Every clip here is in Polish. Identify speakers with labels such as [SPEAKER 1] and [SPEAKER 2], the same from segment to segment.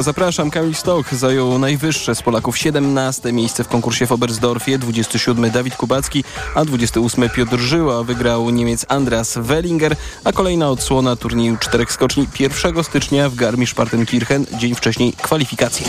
[SPEAKER 1] Zapraszam. Kamil Stoch zajął najwyższe z Polaków 17 miejsce w konkursie w Oberstdorfie, 27 Dawid Kubacki, a 28 Piotr Żyła. Wygrał Niemiec Andreas Wellinger, a kolejna odsłona turnieju czterech skoczni 1 stycznia w Garmisch-Partenkirchen, dzień wcześniej kwalifikacje.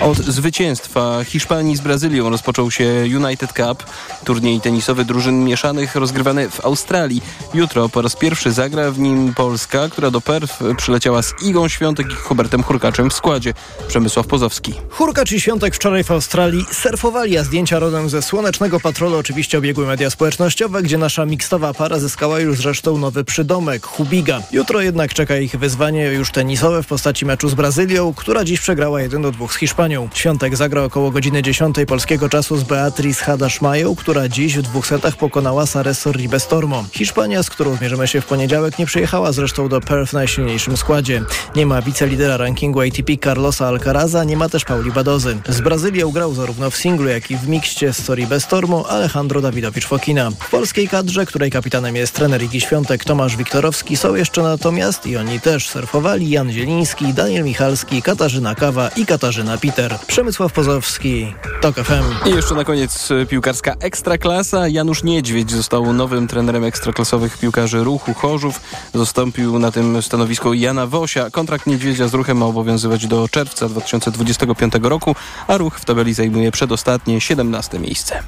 [SPEAKER 1] Od zwycięstwa Hiszpanii z Brazylią rozpoczął się United Cup, turniej tenisowy drużyn mieszanych rozgrywany w Australii. Jutro po raz pierwszy zagra w nim Polska, która do Perth przyleciała z Igą Świątek i Hubertem Hurkaczem w składzie składzie. Przemysław Pozowski.
[SPEAKER 2] Hurkacz i Świątek wczoraj w Australii surfowali, a zdjęcia rodem ze Słonecznego Patrolu oczywiście obiegły media społecznościowe, gdzie nasza mikstowa para zyskała już zresztą nowy przydomek, Hubiga. Jutro jednak czeka ich wyzwanie już tenisowe w postaci meczu z Brazylią, która dziś przegrała 1 do 2 z Hiszpanią. Świątek zagra około godziny 10 polskiego czasu z Beatriz Hadaszmają, która dziś w dwóch setach pokonała Sarę Sorribestormo. Hiszpania, z którą zmierzymy się w poniedziałek, nie przyjechała zresztą do Perth w najsilniejszym składzie. Nie ma wicelidera rankingu ATP Carlosa Alcaraza, nie ma też Pauli Badozy. Z Brazylią grał zarówno w singlu, jak i w mikście z Soribę Stormu Alejandro Dawidowicz-Fokina. W polskiej kadrze, której kapitanem jest trener Igi Świątek Tomasz Wiktorowski, są jeszcze natomiast i oni też surfowali Jan Zieliński, Daniel Michalski, Katarzyna Kawa i Katarzyna Peter. Przemysław Pozowski, TOK FM.
[SPEAKER 1] I jeszcze na koniec e, piłkarska Ekstraklasa. Janusz Niedźwiedź został nowym trenerem ekstraklasowych piłkarzy Ruchu Chorzów. Zastąpił na tym stanowisku Jana Wosia. Kontrakt Niedźwiedzia z Ruchem ma obowiązywać do czerwca 2025 roku, a Ruch w tabeli zajmuje przedostatnie 17 miejsce.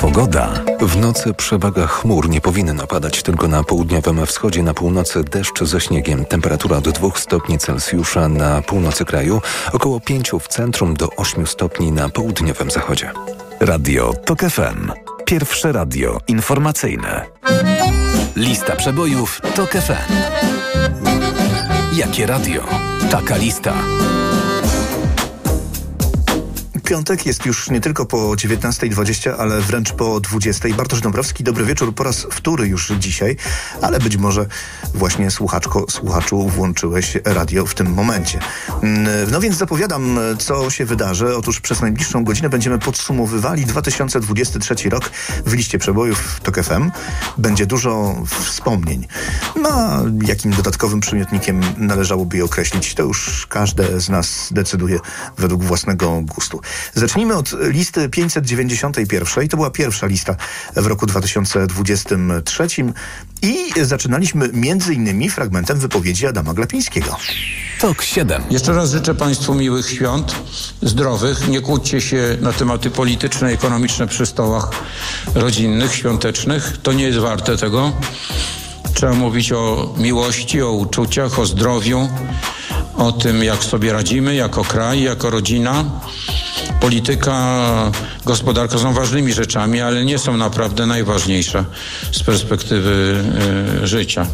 [SPEAKER 3] Pogoda. W nocy przewaga chmur nie powinna padać tylko na południowym wschodzie, na północy deszcz ze śniegiem. Temperatura do 2 stopni Celsjusza na północy kraju, około 5 w centrum do 8 stopni na południowym zachodzie.
[SPEAKER 4] Radio TOK FM. Pierwsze radio informacyjne. Lista przebojów TOK FM. Jakie radio? Taka lista.
[SPEAKER 5] Piątek jest już nie tylko po 19.20, ale wręcz po 20.00. Bartosz Dąbrowski, dobry wieczór po raz wtóry już dzisiaj, ale być może właśnie słuchaczko, słuchaczu włączyłeś radio w tym momencie. No więc zapowiadam, co się wydarzy. Otóż przez najbliższą godzinę będziemy podsumowywali 2023 rok w liście przebojów TOK FM. Będzie dużo wspomnień. No, jakim dodatkowym przymiotnikiem należałoby je określić, to już każde z nas decyduje według własnego gustu. Zacznijmy od listy 591. To była pierwsza lista w roku 2023 i zaczynaliśmy między innymi fragmentem wypowiedzi Adama Glapińskiego.
[SPEAKER 3] TOK 7.
[SPEAKER 6] Jeszcze raz życzę Państwu miłych świąt, zdrowych. Nie kłóćcie się na tematy polityczne, ekonomiczne przy stołach rodzinnych, świątecznych. To nie jest warte tego. Trzeba mówić o miłości, o uczuciach, o zdrowiu, o tym, jak sobie radzimy jako kraj, jako rodzina. Polityka, gospodarka są ważnymi rzeczami, ale nie są naprawdę najważniejsze z perspektywy y, życia.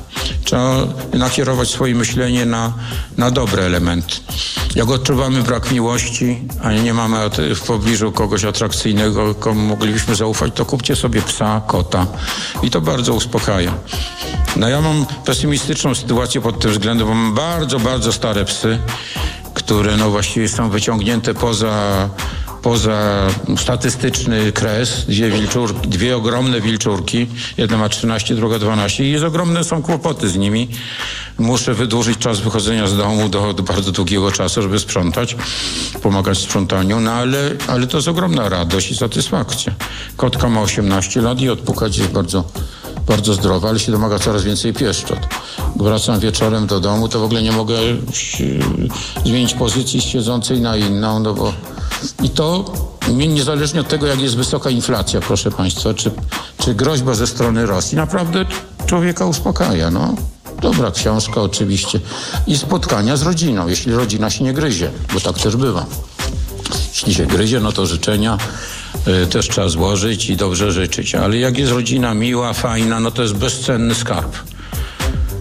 [SPEAKER 6] Trzeba nakierować swoje myślenie na, na dobre elementy. Jak odczuwamy brak miłości, a nie mamy w pobliżu kogoś atrakcyjnego, komu moglibyśmy zaufać, to kupcie sobie psa, kota. I to bardzo uspokaja. No ja mam pesymistyczną sytuację pod tym względem, bo mam bardzo, bardzo stare psy, które no właściwie są wyciągnięte poza poza statystyczny kres, dwie, wilczurki, dwie ogromne wilczurki, jedna ma 13, druga 12 i jest ogromne są kłopoty z nimi. Muszę wydłużyć czas wychodzenia z domu do, do bardzo długiego czasu, żeby sprzątać, pomagać w sprzątaniu, no ale, ale to jest ogromna radość i satysfakcja. Kotka ma 18 lat i odpukać jest bardzo bardzo zdrowa, ale się domaga coraz więcej pieszczot. Wracam wieczorem do domu, to w ogóle nie mogę zmienić pozycji siedzącej na inną, no bo i to niezależnie od tego, jak jest wysoka inflacja, proszę Państwa, czy, czy groźba ze strony Rosji, naprawdę człowieka uspokaja, no. Dobra książka oczywiście. I spotkania z rodziną, jeśli rodzina się nie gryzie, bo tak też bywa. Jeśli się gryzie, no to życzenia też trzeba złożyć i dobrze życzyć. Ale jak jest rodzina miła, fajna, no to jest bezcenny skarb.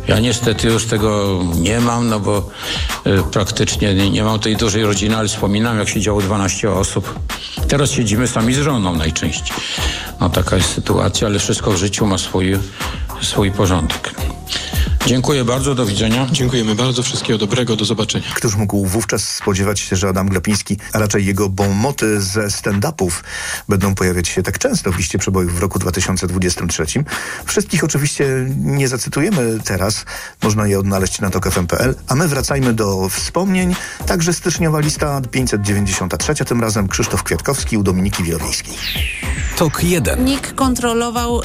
[SPEAKER 6] Ja niestety już tego nie mam, no bo y, praktycznie nie, nie, mam tej dużej rodziny, ale wspominam, jak siedziało 12 osób. Teraz siedzimy sami z żoną najczęściej. No taka jest sytuacja, ale wszystko w życiu ma swój, swój porządek. Dziękuję bardzo, do widzenia.
[SPEAKER 1] Dziękujemy bardzo, wszystkiego dobrego, do zobaczenia.
[SPEAKER 5] Któż mógł wówczas spodziewać się, że Adam Glapiński, a raczej jego bonmoty ze stand-upów będą pojawiać się tak często w liście przebojów w roku 2023. Wszystkich oczywiście nie zacytujemy teraz, można je odnaleźć na tokfm.pl, a my wracajmy do wspomnień. Także styczniowa lista 593, tym razem Krzysztof Kwiatkowski u Dominiki Wielowiejskiej.
[SPEAKER 4] TOK 1.
[SPEAKER 7] NIK kontrolował y,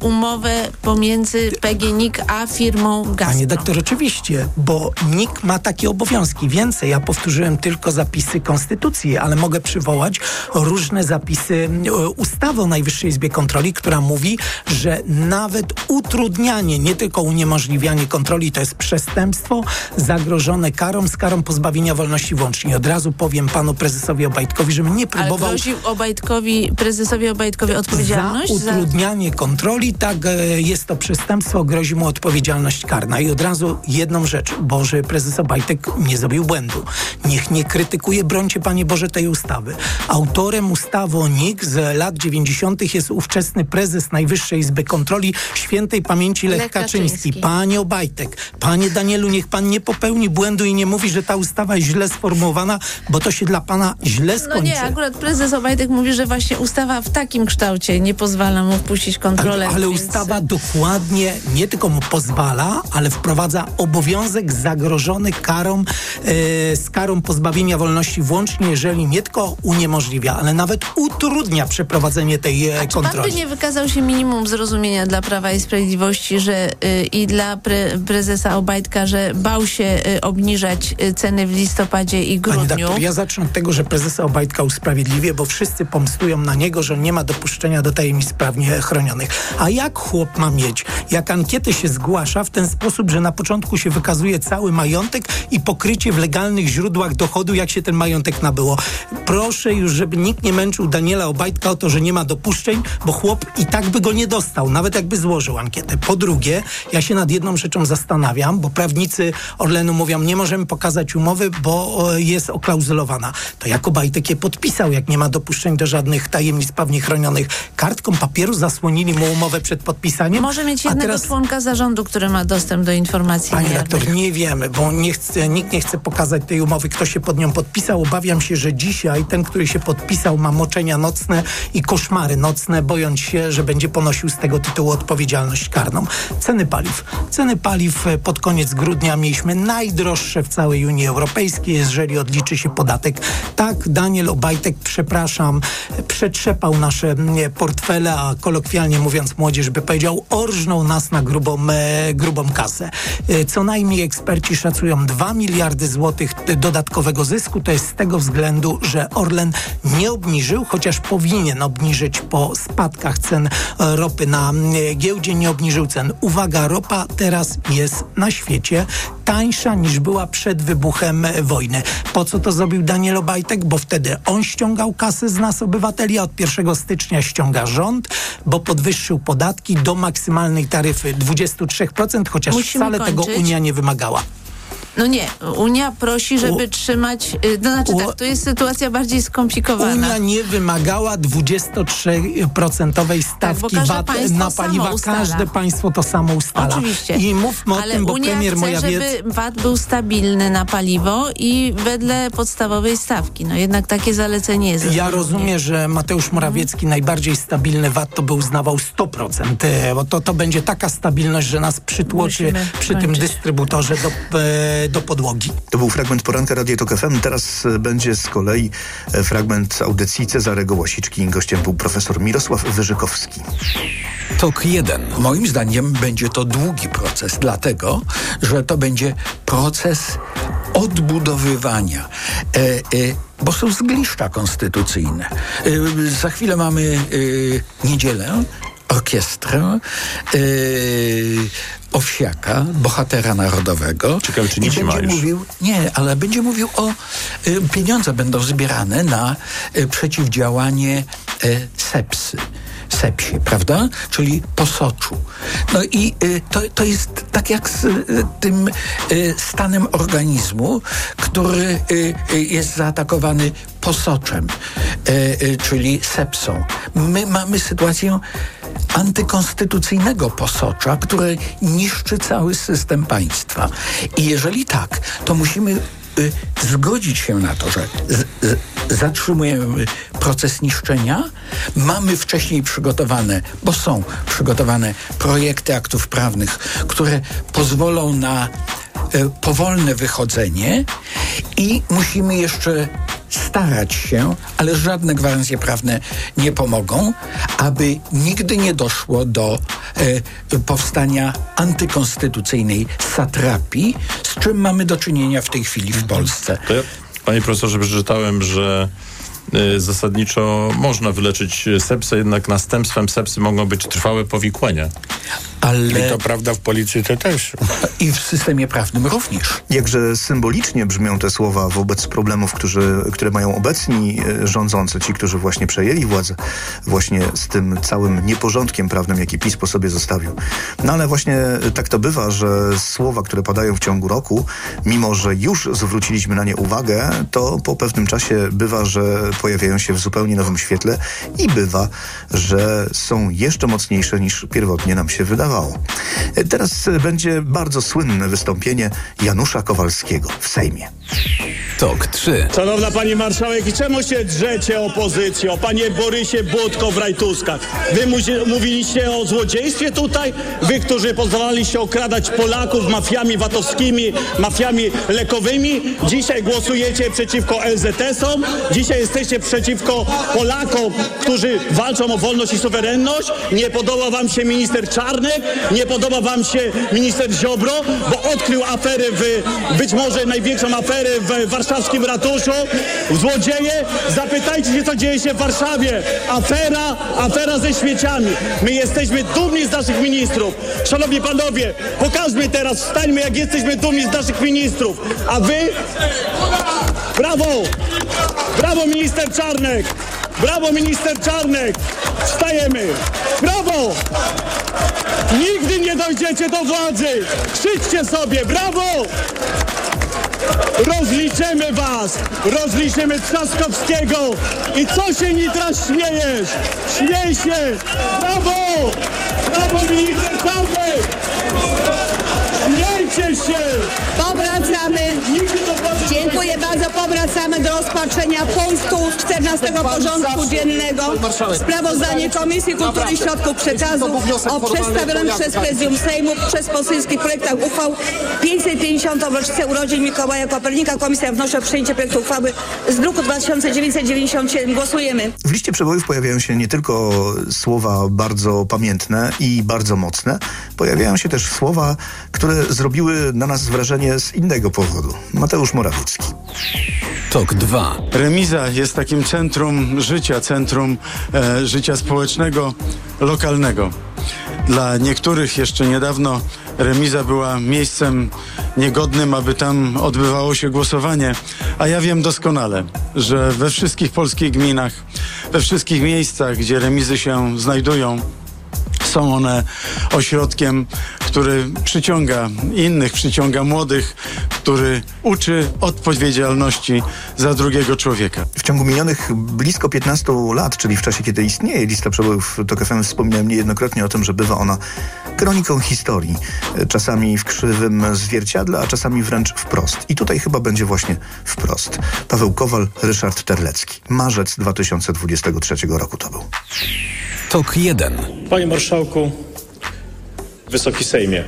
[SPEAKER 7] umowę pomiędzy PGNiG a firmą Gazprom.
[SPEAKER 8] Panie doktor, oczywiście, bo NIK ma takie obowiązki. Więcej, ja powtórzyłem tylko zapisy Konstytucji, ale mogę przywołać różne zapisy e, ustawy o Najwyższej Izbie Kontroli, która mówi, że nawet utrudnianie, nie tylko uniemożliwianie kontroli, to jest przestępstwo zagrożone karą z karą pozbawienia wolności włącznie. Od razu powiem panu prezesowi Obajtkowi, żeby nie
[SPEAKER 7] Ale
[SPEAKER 8] próbował
[SPEAKER 7] groził Obajtkowi, prezesowi Obajtkowi odpowiedzialność
[SPEAKER 8] za utrudnianie kontroli, tak e, jest to przestępstwo, grozi mu odpowiedzialność karna. I od razu jedną rzecz, Boże, prezes Obajtek nie zrobił błędu. Niech nie krytykuje, brońcie Panie Boże tej ustawy. Autorem ustawy o NIK z lat 90. jest ówczesny prezes Najwyższej Izby Kontroli świętej pamięci Lech,
[SPEAKER 7] Lech
[SPEAKER 8] Kaczyński.
[SPEAKER 7] Kaczyński.
[SPEAKER 8] Panie Obajtek, Panie Danielu, niech Pan nie popełni błędu i nie mówi, że ta ustawa jest źle sformułowana, bo to się dla Pana źle skończy.
[SPEAKER 7] No nie, akurat prezes Obajtek mówi, że właśnie ustawa w takim kształcie nie pozwala mu wpuścić kontrolę.
[SPEAKER 8] Ale, ale
[SPEAKER 7] więc-
[SPEAKER 8] ustawa dokładnie nie tylko mu pozwala, ale wprowadza obowiązek zagrożony karą, e, z karą pozbawienia wolności włącznie, jeżeli nie tylko uniemożliwia, ale nawet utrudnia przeprowadzenie tej e,
[SPEAKER 7] Czy pan by
[SPEAKER 8] kontroli.
[SPEAKER 7] nie wykazał się minimum zrozumienia dla Prawa i Sprawiedliwości, że y, i dla pre, prezesa Obajtka, że bał się y, obniżać y, ceny w listopadzie i grudniu?
[SPEAKER 8] doktor, ja zacznę od tego, że prezesa Obajtka usprawiedliwię, bo wszyscy pomstują na niego, że nie ma dopuszczenia do tajemnic prawnie chronionych. A jak chłop ma mieć? Jak ankietę się zgłasza w ten sposób, że na początku się wykazuje cały majątek i pokrycie w legalnych źródłach dochodu, jak się ten majątek nabyło. Proszę już, żeby nikt nie męczył Daniela Obajtka o to, że nie ma dopuszczeń, bo chłop i tak by go nie dostał, nawet jakby złożył ankietę. Po drugie, ja się nad jedną rzeczą zastanawiam, bo prawnicy Orlenu mówią, nie możemy pokazać umowy, bo jest oklauzulowana. To jak Obajtek je podpisał, jak nie ma dopuszczeń do żadnych tajemnic prawnie chronionych. Kartką papieru zasłonili mu umowę przed podpisaniem.
[SPEAKER 7] Może mieć jednego
[SPEAKER 8] teraz...
[SPEAKER 7] członka zarządu, który ma dostęp do informacji
[SPEAKER 8] Panie doktor, nie wiemy, bo nie chce, nikt nie chce pokazać tej umowy, kto się pod nią podpisał. Obawiam się, że dzisiaj ten, który się podpisał, ma moczenia nocne i koszmary nocne, bojąc się, że będzie ponosił z tego tytułu odpowiedzialność karną. Ceny paliw. Ceny paliw e, pod koniec grudnia mieliśmy najdroższe w całej Unii Europejskiej, jeżeli odliczy się podatek. Tak, Daniel Obajtek, przepraszam, przetrzepał nasze mm, portfele, a kolokwialnie mówiąc młodzież by powiedział, orżnął nas na grubą, e, grubą kasę. E, Co najmniej eksperci szacują 2 miliardy złotych e, dodatkowego zysku. To jest z tego względu, że Orlen nie obniżył, chociaż powinien obniżyć po spadkach cen e, ropy na giełdzie, nie obniżył cen. Uwaga, ropa teraz jest na świecie tańsza niż była przed wybuchem wojny. Po co to zrobił Daniel Obajtek? Bo wtedy on ściągał kasę z nas obywateli, a od 1 stycznia ściąga rząd, bo podwyższył podatki do maksymalnej taryfy 23%, chociaż
[SPEAKER 7] Musimy
[SPEAKER 8] wcale tego
[SPEAKER 7] kończyć.
[SPEAKER 8] Unia nie wymagała.
[SPEAKER 7] No nie, Unia prosi, żeby
[SPEAKER 8] U-
[SPEAKER 7] trzymać... y, To znaczy
[SPEAKER 8] U-
[SPEAKER 7] tak, tu jest sytuacja bardziej skomplikowana.
[SPEAKER 8] Unia nie wymagała 23% stawki
[SPEAKER 7] Tak,
[SPEAKER 8] VAT na paliwa. Każde państwo to samo ustala.
[SPEAKER 7] Oczywiście.
[SPEAKER 8] I mówmy o
[SPEAKER 7] Ale
[SPEAKER 8] tym, bo
[SPEAKER 7] Unia
[SPEAKER 8] premier
[SPEAKER 7] chce,
[SPEAKER 8] Morawiecki...
[SPEAKER 7] żeby VAT był stabilny na paliwo i wedle podstawowej stawki. No jednak takie zalecenie jest.
[SPEAKER 8] Ja rozumiem, że Mateusz Morawiecki najbardziej stabilny VAT to by uznawał 100%, e, bo to, to będzie taka stabilność, że nas przytłoczy
[SPEAKER 7] Musimy
[SPEAKER 8] przy tym
[SPEAKER 7] kończyć.
[SPEAKER 8] dystrybutorze do, e, do podłogi.
[SPEAKER 5] To był fragment poranka Radio Tok FM. Teraz e, będzie z kolei e, fragment audycji Cezarego Łasiczki. Gościem był profesor Mirosław Wyżykowski.
[SPEAKER 4] TOK 1.
[SPEAKER 9] Moim zdaniem będzie to długi proces, dlatego że to będzie proces odbudowywania, e, e, bo są zgliszcza konstytucyjne. E, za chwilę mamy e, niedzielę, orkiestrę. E, Owsiaka, bohatera narodowego.
[SPEAKER 10] Ciekawe, czy nic nie ma już.
[SPEAKER 9] mówił, nie, ale będzie mówił o e, pieniądze będą zbierane na e, przeciwdziałanie e, sepsy. Sepsie, prawda? Czyli posoczu. No i y, to, to jest tak jak z y, tym y, stanem organizmu, który y, y, jest zaatakowany posoczem, y, czyli sepsą. My mamy sytuację antykonstytucyjnego posocza, które niszczy cały system państwa. I jeżeli tak, to musimy zgodzić się na to, że z, z, zatrzymujemy proces niszczenia, mamy wcześniej przygotowane, bo są przygotowane projekty aktów prawnych, które pozwolą na y, powolne wychodzenie i musimy jeszcze starać się, ale żadne gwarancje prawne nie pomogą, aby nigdy nie doszło do e, powstania antykonstytucyjnej satrapii, z czym mamy do czynienia w tej chwili w Polsce.
[SPEAKER 11] Ja, panie profesorze, przeczytałem, że zasadniczo można wyleczyć sepsę, jednak następstwem sepsy mogą być trwałe powikłania.
[SPEAKER 9] Ale...
[SPEAKER 6] I to prawda w polityce też.
[SPEAKER 9] I w systemie prawnym również.
[SPEAKER 5] Jakże symbolicznie brzmią te słowa wobec problemów, którzy, które mają obecni e, rządzący, ci, którzy właśnie przejęli władzę, właśnie z tym całym nieporządkiem prawnym, jaki PiS po sobie zostawił. No ale właśnie tak to bywa, że słowa, które padają w ciągu roku, mimo że już zwróciliśmy na nie uwagę, to po pewnym czasie bywa, że pojawiają się w zupełnie nowym świetle i bywa, że są jeszcze mocniejsze niż pierwotnie nam się wydawało. Teraz będzie bardzo słynne wystąpienie Janusza Kowalskiego w Sejmie.
[SPEAKER 12] Tok 3.
[SPEAKER 13] Szanowna Pani Marszałek, i czemu się drzecie opozycjo? Panie Borysie Budko w rajtuskach. Wy mówiliście o złodziejstwie tutaj? Wy, którzy pozwalaliście okradać Polaków mafiami VAT-owskimi, mafiami lekowymi, dzisiaj głosujecie przeciwko LZS-om, dzisiaj jesteście przeciwko Polakom, którzy walczą o wolność i suwerenność. Nie podoba Wam się minister Czarnek, nie podoba Wam się minister Ziobro, bo odkrył afery w, być może największą aferę w warszawskim ratuszu. Złodzieje, zapytajcie się, co dzieje się w Warszawie. Afera, afera ze śmieciami. My jesteśmy dumni z naszych ministrów. Szanowni panowie, pokażmy teraz, wstańmy, jak jesteśmy dumni z naszych ministrów. A wy? Brawo! Brawo, minister Czarnek! Brawo, minister Czarnek! Wstajemy! Brawo! Nigdy nie dojdziecie do władzy! Krzyczcie sobie! Brawo! Rozliczymy was! Rozliczymy Trzaskowskiego! I co się Nitra śmiejesz? Śmiej się! Brawo!
[SPEAKER 14] Rozpatrzenia punktu 14 porządku dziennego. Sprawozdanie Komisji Kultury i Środków Przekazu o przedstawionym przez Prezydium Sejmu przez poselskich projektach uchwał 550. rocznicę urodzin Mikołaja Kopernika. Komisja wnosi o przyjęcie projektu uchwały z druku 2997. Głosujemy.
[SPEAKER 5] W liście przebojów pojawiają się nie tylko słowa bardzo pamiętne i bardzo mocne, pojawiają się też słowa, które zrobiły na nas wrażenie z innego powodu. Mateusz Morawiecki.
[SPEAKER 12] Tok 2.
[SPEAKER 15] Remiza jest takim centrum życia, centrum e, życia społecznego, lokalnego. Dla niektórych jeszcze niedawno remiza była miejscem niegodnym, aby tam odbywało się głosowanie, a ja wiem doskonale, że we wszystkich polskich gminach, we wszystkich miejscach, gdzie remizy się znajdują, są one ośrodkiem, który przyciąga innych, przyciąga młodych, który uczy odpowiedzialności za drugiego człowieka.
[SPEAKER 5] W ciągu minionych blisko 15 lat, czyli w czasie, kiedy istnieje lista przebojów TOK FM, wspominałem niejednokrotnie o tym, że bywa ona kroniką historii. Czasami w krzywym zwierciadle, a czasami wręcz wprost. I tutaj chyba będzie właśnie wprost. Paweł Kowal, Ryszard Terlecki. Marzec 2023 roku to był.
[SPEAKER 12] Tok 1.
[SPEAKER 13] Panie Marszałku, Wysoki Sejmie.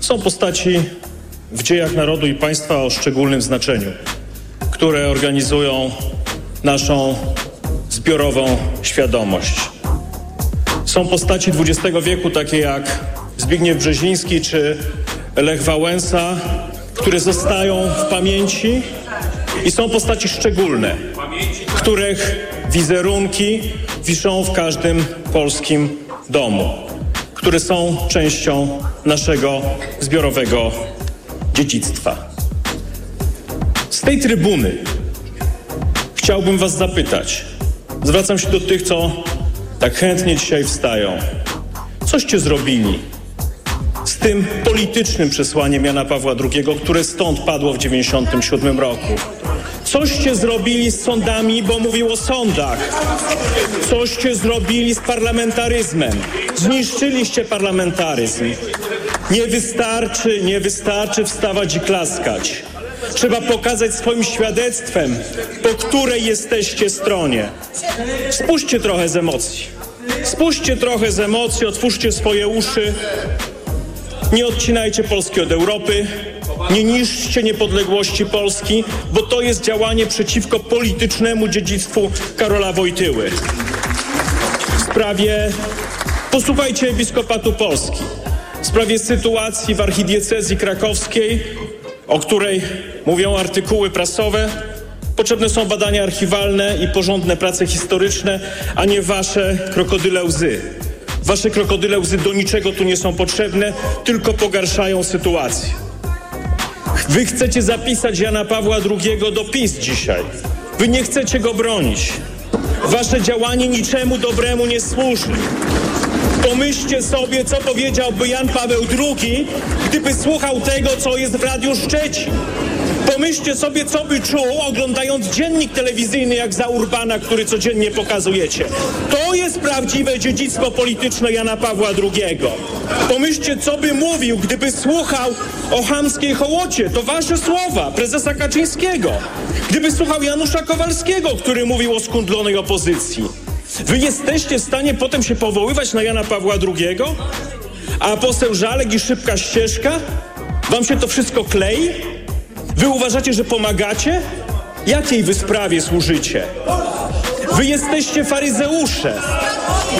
[SPEAKER 13] Są postaci w dziejach narodu i państwa o szczególnym znaczeniu, które organizują naszą zbiorową świadomość. Są postaci XX wieku, takie jak Zbigniew Brzeziński czy Lech Wałęsa, które zostają w pamięci i są postaci szczególne, których wizerunki wiszą w każdym polskim domu, które są częścią naszego zbiorowego dziedzictwa. Z tej trybuny chciałbym Was zapytać, zwracam się do tych, co tak chętnie dzisiaj wstają. Coście zrobili z tym politycznym przesłaniem Jana Pawła II, które stąd padło w 1997 roku. Coście zrobili z sądami, bo mówił o sądach. Coście zrobili z parlamentaryzmem. Zniszczyliście parlamentaryzm. Nie wystarczy, nie wystarczy wstawać i klaskać. Trzeba pokazać swoim świadectwem, po której jesteście stronie. Spuśćcie trochę z emocji. Spuśćcie trochę z emocji, otwórzcie swoje uszy. Nie odcinajcie Polski od Europy. Nie niszczcie niepodległości Polski, bo to jest działanie przeciwko politycznemu dziedzictwu Karola Wojtyły. W sprawie, posłuchajcie Episkopatu Polski, w sprawie sytuacji w archidiecezji krakowskiej, o której mówią artykuły prasowe, potrzebne są badania archiwalne i porządne prace historyczne, a nie wasze krokodyle łzy. Wasze krokodyle łzy do niczego tu nie są potrzebne, tylko pogarszają sytuację. Wy chcecie zapisać Jana Pawła II do PiS dzisiaj. Wy nie chcecie go bronić. Wasze działanie niczemu dobremu nie służy. Pomyślcie sobie, co powiedziałby Jan Paweł II, gdyby słuchał tego, co jest w Radiu Szczecin. Pomyślcie sobie, co by czuł, oglądając dziennik telewizyjny jak za Urbana, który codziennie pokazujecie. To jest prawdziwe dziedzictwo polityczne Jana Pawła II. Pomyślcie, co by mówił, gdyby słuchał o chamskiej hołocie. To wasze słowa, prezesa Kaczyńskiego. Gdyby słuchał Janusza Kowalskiego, który mówił o skundlonej opozycji. Wy jesteście w stanie potem się powoływać na Jana Pawła II? A poseł Żalek i szybka ścieżka? Wam się to wszystko klei? Wy uważacie, że pomagacie? Jakiej wy sprawie służycie? Wy jesteście faryzeusze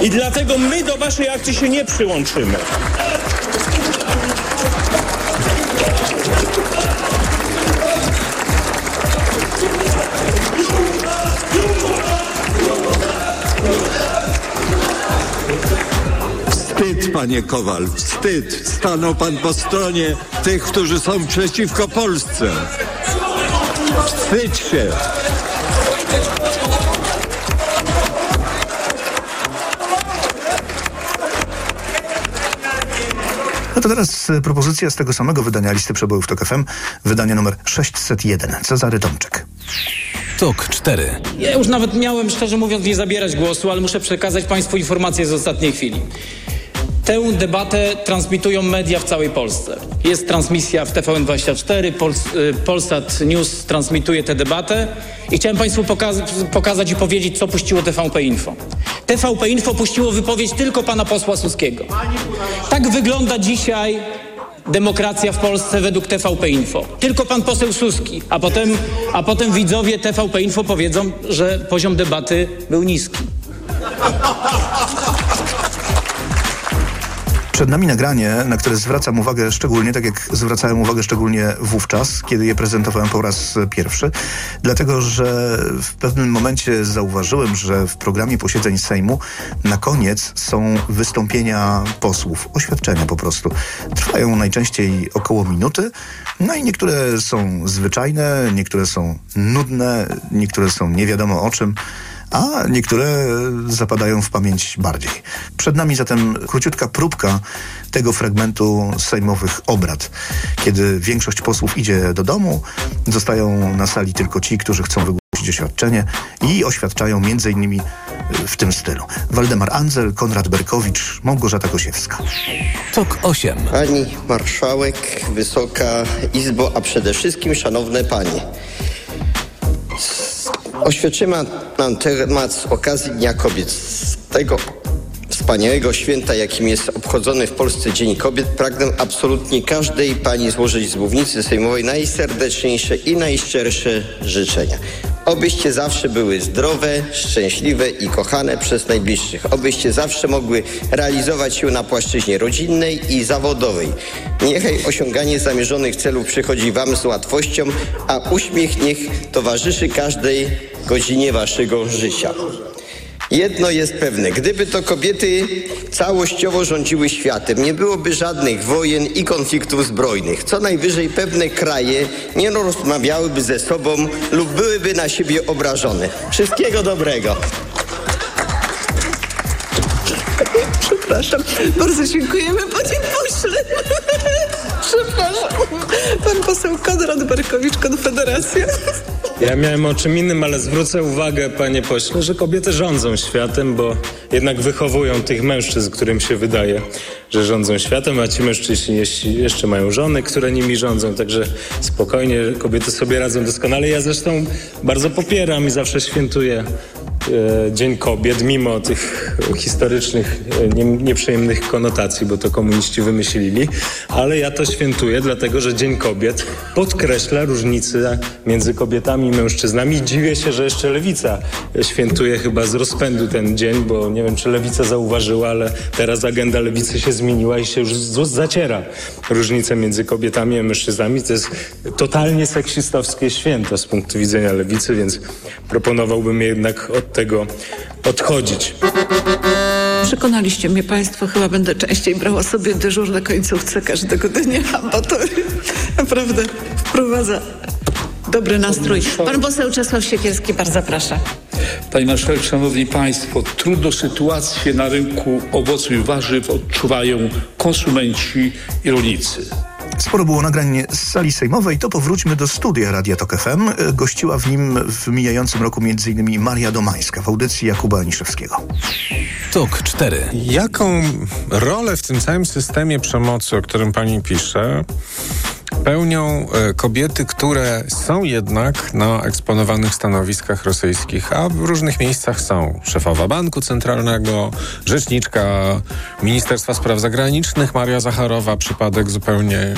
[SPEAKER 13] i dlatego my do waszej akcji się nie przyłączymy.
[SPEAKER 16] Panie Kowal, wstyd. Stanął pan po stronie tych, którzy są przeciwko Polsce. Wstydź się.
[SPEAKER 5] No to teraz e, propozycja z tego samego wydania listy przebojów TOK FM, wydanie numer 601. Cezary Tomczyk.
[SPEAKER 4] TOK 4.
[SPEAKER 17] Ja już nawet miałem, szczerze mówiąc, nie zabierać głosu, ale muszę przekazać Państwu informacje z ostatniej chwili. Tę debatę transmitują media w całej Polsce. Jest transmisja w TVN24, Pols y, Polsat News transmituje tę debatę i chciałem Państwu pokaz pokazać i powiedzieć, co puściło TVP Info. TVP Info puściło wypowiedź tylko pana posła Suskiego. Tak wygląda dzisiaj demokracja w Polsce według TVP Info. Tylko pan poseł Suski, a potem, a potem widzowie TVP Info powiedzą, że poziom debaty był niski.
[SPEAKER 5] Przed nami nagranie, na które zwracam uwagę szczególnie, tak jak zwracałem uwagę szczególnie wówczas, kiedy je prezentowałem po raz pierwszy, dlatego że w pewnym momencie zauważyłem, że w programie posiedzeń Sejmu na koniec są wystąpienia posłów, oświadczenia po prostu. Trwają najczęściej około minuty, no i niektóre są zwyczajne, niektóre są nudne, niektóre są nie wiadomo o czym a niektóre zapadają w pamięć bardziej. Przed nami zatem króciutka próbka tego fragmentu sejmowych obrad, kiedy większość posłów idzie do domu, zostają na sali tylko ci, którzy chcą wygłosić oświadczenie i oświadczają między innymi w tym stylu. Waldemar Andzel, Konrad Berkowicz, Małgorzata Gosiewska.
[SPEAKER 4] TOK 8.
[SPEAKER 18] Pani Marszałek, Wysoka Izbo, a przede wszystkim szanowne Panie. Oświadczymy na temat z okazji Dnia Kobiet. Z tego wspaniałego święta, jakim jest obchodzony w Polsce Dzień Kobiet, pragnę absolutnie każdej pani złożyć z mównicy sejmowej najserdeczniejsze i najszczersze życzenia. Obyście zawsze były zdrowe, szczęśliwe i kochane przez najbliższych. Obyście zawsze mogły realizować się na płaszczyźnie rodzinnej i zawodowej. Niechaj osiąganie zamierzonych celów przychodzi Wam z łatwością, a uśmiech niech towarzyszy każdej godzinie Waszego życia. Jedno jest pewne, gdyby to kobiety całościowo rządziły światem, nie byłoby żadnych wojen i konfliktów zbrojnych. Co najwyżej pewne kraje nie rozmawiałyby ze sobą lub byłyby na siebie obrażone. Wszystkiego dobrego.
[SPEAKER 19] Przepraszam. Bardzo dziękujemy, panie pośle. Przepraszam. Pan poseł Konrad Berkowicz, Konfederacja.
[SPEAKER 20] Ja miałem o czym innym, ale zwrócę uwagę, panie pośle, że kobiety rządzą światem, bo jednak wychowują tych mężczyzn, którym się wydaje, że rządzą światem, a ci mężczyźni jeszcze mają żony, które nimi rządzą, także spokojnie kobiety sobie radzą doskonale. Ja zresztą bardzo popieram i zawsze świętuję Dzień Kobiet, mimo tych historycznych, e, nie, nieprzyjemnych konotacji, bo to komuniści wymyślili, ale ja to świętuję, dlatego że Dzień Kobiet podkreśla różnice między kobietami i mężczyznami. Dziwię się, że jeszcze Lewica świętuje chyba z rozpędu ten dzień, bo nie wiem, czy Lewica zauważyła, ale teraz agenda Lewicy się zmieniła i się już zaciera różnice między kobietami a mężczyznami. To jest totalnie seksistowskie święto z punktu widzenia Lewicy, więc proponowałbym jednak od tego odchodzić.
[SPEAKER 19] Przekonaliście mnie Państwo, chyba będę częściej brała sobie dyżur na końcówce każdego dnia, bo to naprawdę wprowadza dobry nastrój. Pan poseł Czesław Siekierski, bardzo proszę.
[SPEAKER 21] Pani Marszałek, Szanowni Państwo, trudną sytuację na rynku owoców i warzyw odczuwają konsumenci i rolnicy.
[SPEAKER 5] Sporo było nagrań z sali sejmowej, to powróćmy do studia Radia Tok FM. Gościła w nim w mijającym roku m.in. Maria Domańska w audycji Jakuba Aniszewskiego.
[SPEAKER 4] Tok 4.
[SPEAKER 22] Jaką rolę w tym całym systemie przemocy, o którym pani pisze, pełnią e, kobiety, które są jednak na eksponowanych stanowiskach rosyjskich, a w różnych miejscach są. Szefowa Banku Centralnego, rzeczniczka Ministerstwa Spraw Zagranicznych Maria Zacharowa, przypadek zupełnie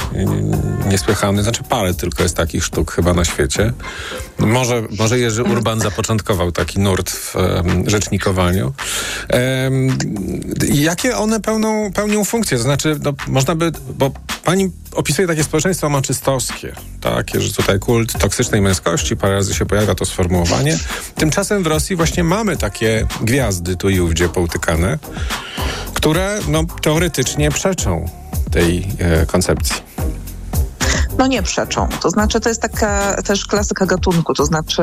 [SPEAKER 22] niesłychany. Znaczy parę tylko jest takich sztuk chyba na świecie. Może, może Jerzy Urban zapoczątkował taki nurt w um, rzecznikowaniu. Um, jakie one pełną, pełnią funkcje? To znaczy, no, można by, bo pani opisuje takie społeczeństwo maczystowskie, takie, że tutaj kult toksycznej męskości, parę razy się pojawia to sformułowanie. Tymczasem w Rosji właśnie mamy takie gwiazdy tu i ówdzie połtykane, które no, teoretycznie przeczą tej e, koncepcji
[SPEAKER 23] no nie przeczą. To znaczy, to jest taka też klasyka gatunku, to znaczy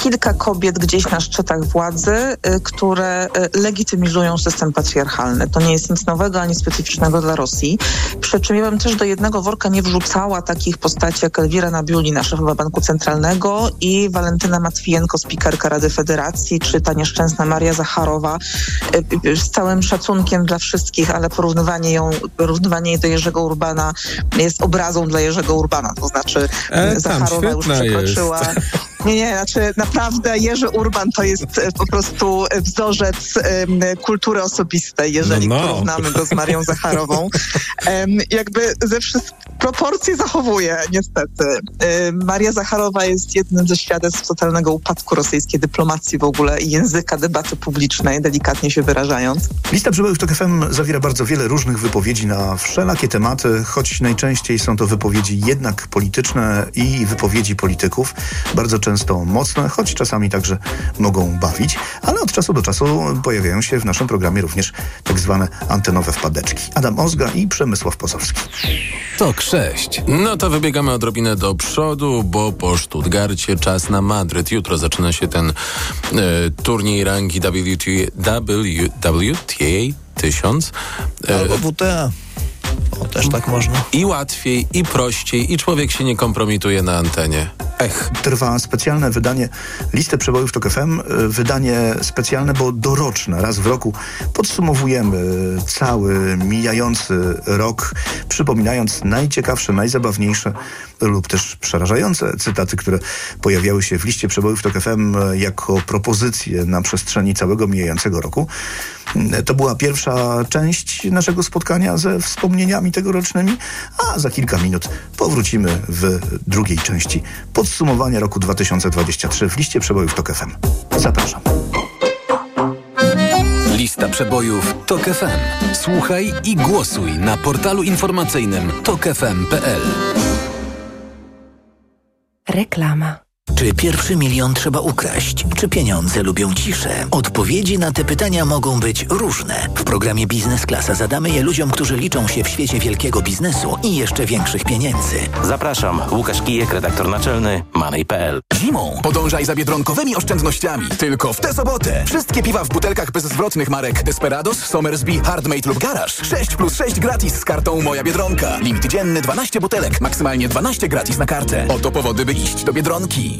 [SPEAKER 23] kilka kobiet gdzieś na szczytach władzy, y, które y, legitymizują system patriarchalny. To nie jest nic nowego ani specyficznego dla Rosji. Przy czym ja bym też do jednego worka nie wrzucała takich postaci jak Elwira Nabiulina, szefowa Banku Centralnego i Walentyna Matwijenko, spikerka Rady Federacji, czy ta nieszczęsna Maria Zacharowa. Y, z całym szacunkiem dla wszystkich, ale porównywanie ją, porównywanie jej do Jerzego Urbana jest obrazą dla Jerzego Urbana, to znaczy e, Zacharowa już przekroczyła. Nie, nie, znaczy naprawdę Jerzy Urban to jest e, po prostu wzorzec um, kultury osobistej, jeżeli no, no. porównamy go z Marią Zacharową. Um, jakby ze wszystkich proporcje zachowuje, niestety. Um, Maria Zacharowa jest jednym ze świadectw totalnego upadku rosyjskiej dyplomacji w ogóle i języka debaty publicznej, delikatnie się wyrażając.
[SPEAKER 5] Lista przybywów TOK FM zawiera bardzo wiele różnych wypowiedzi na wszelakie tematy, choć najczęściej są to wypowiedzi jednak polityczne i wypowiedzi polityków. Bardzo często mocne, choć czasami także mogą bawić, ale od czasu do czasu pojawiają się w naszym programie również tak zwane antenowe wpadeczki. Adam Ozga i Przemysław Pozowski.
[SPEAKER 4] Tok 6. No to wybiegamy odrobinę do przodu, bo po Stuttgarcie czas na Madryt. Jutro zaczyna się ten e, turniej rangi WTA, WTA 1000.
[SPEAKER 2] E, Albo WTA. O, też tak można.
[SPEAKER 4] I łatwiej, i prościej, i człowiek się nie kompromituje na antenie. Ech.
[SPEAKER 5] Trwa specjalne wydanie Listy Przebojów TOK FM. E, wydanie specjalne, bo doroczne. Raz w roku podsumowujemy cały mijający rok, przypominając najciekawsze, najzabawniejsze lub też przerażające cytaty, które pojawiały się w liście przebojów TOK FM jako propozycje na przestrzeni całego mijającego roku. To była pierwsza część naszego spotkania ze wspomnieniami tegorocznymi, a za kilka minut powrócimy w drugiej części podsumowania roku 2023 w liście przebojów TOK FM. Zapraszam.
[SPEAKER 4] Lista przebojów TOK FM. Słuchaj i głosuj na portalu informacyjnym tokefm.pl.
[SPEAKER 24] Reklama.
[SPEAKER 25] Czy pierwszy milion trzeba ukraść? Czy pieniądze lubią ciszę? Odpowiedzi na te pytania mogą być różne. W programie Biznes Klasa zadamy je ludziom, którzy liczą się w świecie wielkiego biznesu i jeszcze większych pieniędzy.
[SPEAKER 26] Zapraszam, Łukasz Kijek, redaktor naczelny Money.pl.
[SPEAKER 12] Zimą podążaj za biedronkowymi oszczędnościami. Tylko w tę sobotę. Wszystkie piwa w butelkach bezzwrotnych marek Desperados, Somersby, Hardmade lub Garage. 6 plus 6 gratis z kartą Moja Biedronka. Limit dzienny 12 butelek, maksymalnie 12 gratis na kartę. Oto powody, by iść do Biedronki.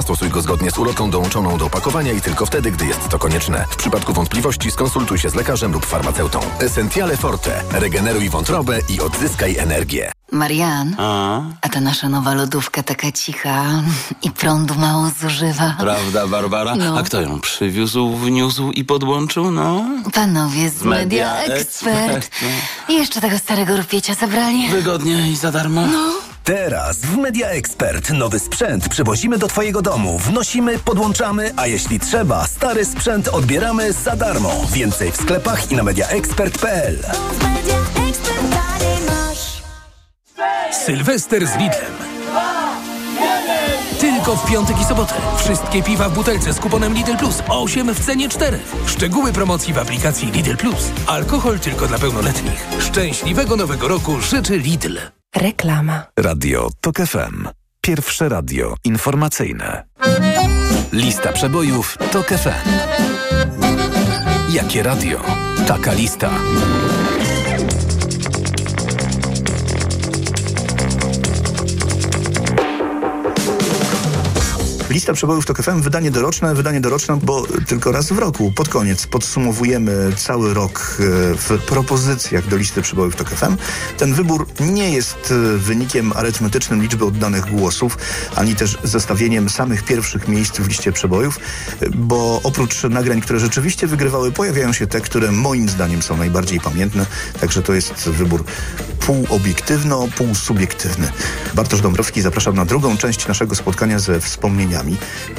[SPEAKER 27] stosuj go zgodnie z ulotką dołączoną do opakowania i tylko wtedy, gdy jest to konieczne. W przypadku wątpliwości skonsultuj się z lekarzem lub farmaceutą. Essentiale Forte. Regeneruj wątrobę i odzyskaj energię.
[SPEAKER 28] Marian,
[SPEAKER 26] A?
[SPEAKER 28] a ta nasza nowa lodówka taka cicha i prądu mało zużywa.
[SPEAKER 26] Prawda, Barbara?
[SPEAKER 28] No.
[SPEAKER 26] A kto ją przywiózł, wniósł i podłączył, no?
[SPEAKER 28] Panowie z Media,
[SPEAKER 26] Media
[SPEAKER 28] Expert.
[SPEAKER 26] Expert,
[SPEAKER 28] I jeszcze tego starego rupiecia zabrali.
[SPEAKER 26] Wygodnie i za darmo.
[SPEAKER 28] No.
[SPEAKER 29] Teraz w Media Expert nowy sprzęt przywozimy do Twojego domu, wnosimy, podłączamy, a jeśli trzeba, stary sprzęt odbieramy za darmo. Więcej w sklepach i na mediaexpert.pl.
[SPEAKER 30] Sylwester z Lidlem. Tylko w piątek i sobotę. Wszystkie piwa w butelce z kuponem Lidl Plus. 8 w cenie 4. Szczegóły promocji w aplikacji Lidl Plus. Alkohol tylko dla pełnoletnich. Szczęśliwego nowego roku życzy Lidl.
[SPEAKER 31] Reklama.
[SPEAKER 32] Radio TOK FM. Pierwsze radio informacyjne. Lista przebojów TOK FM. Jakie radio? Taka lista.
[SPEAKER 5] Lista przebojów TOK FM, wydanie doroczne, wydanie doroczne, bo tylko raz w roku, pod koniec, podsumowujemy cały rok e, w propozycjach do listy przebojów TOK FM. Ten wybór nie jest e, wynikiem arytmetycznym liczby oddanych głosów, ani też zestawieniem samych pierwszych miejsc w liście przebojów, e, bo oprócz nagrań, które rzeczywiście wygrywały, pojawiają się te, które moim zdaniem są najbardziej pamiętne, także to jest wybór półobiektywno, półsubiektywny. Bartosz Dąbrowski, zapraszam na drugą część naszego spotkania ze wspomnieniami.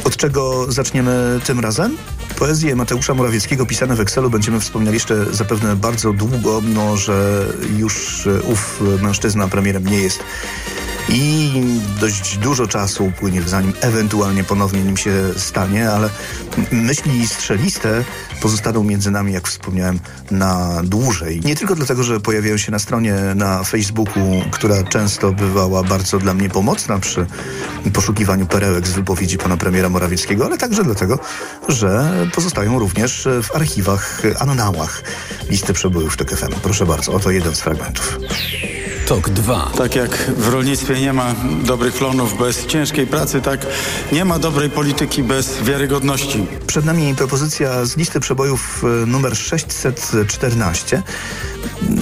[SPEAKER 5] Od czego zaczniemy tym razem? Poezję Mateusza Morawieckiego pisane w Excelu będziemy wspominali jeszcze zapewne bardzo długo, mimo że już e, ów mężczyzna premierem nie jest i dość dużo czasu upłynie, zanim ewentualnie ponownie nim się stanie, ale myśli strzeliste pozostaną między nami, jak wspomniałem, na dłużej. Nie tylko dlatego, że pojawiają się na stronie na Facebooku, która często bywała bardzo dla mnie pomocna przy poszukiwaniu perełek z wypowiedzi pana premiera Morawieckiego, ale także dlatego, że pozostają również w archiwach, annałach listy przebojów TOK FM. Proszę bardzo, oto jeden z fragmentów.
[SPEAKER 32] TOK 2.
[SPEAKER 15] Tak jak w rolnictwie nie ma dobrych plonów bez ciężkiej pracy, tak nie ma dobrej polityki bez wiarygodności.
[SPEAKER 5] Przed nami propozycja z listy przebojów e, numer 614.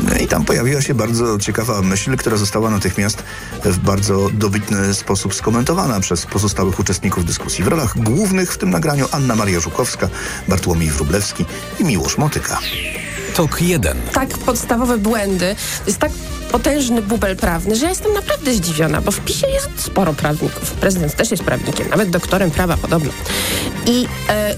[SPEAKER 5] No I tam pojawiła się bardzo ciekawa myśl, która została natychmiast w bardzo dobitny sposób skomentowana przez pozostałych uczestników dyskusji. W rolach głównych w tym nagraniu Anna Maria Żukowska, Bartłomiej Wróblewski i Miłosz Motyka.
[SPEAKER 32] TOK 1.
[SPEAKER 33] tak podstawowe błędy. Jest tak potężny bubel prawny, że ja jestem naprawdę zdziwiona, bo w PiSie jest sporo prawników. Prezydent też jest prawnikiem, nawet doktorem prawa podobno. I e,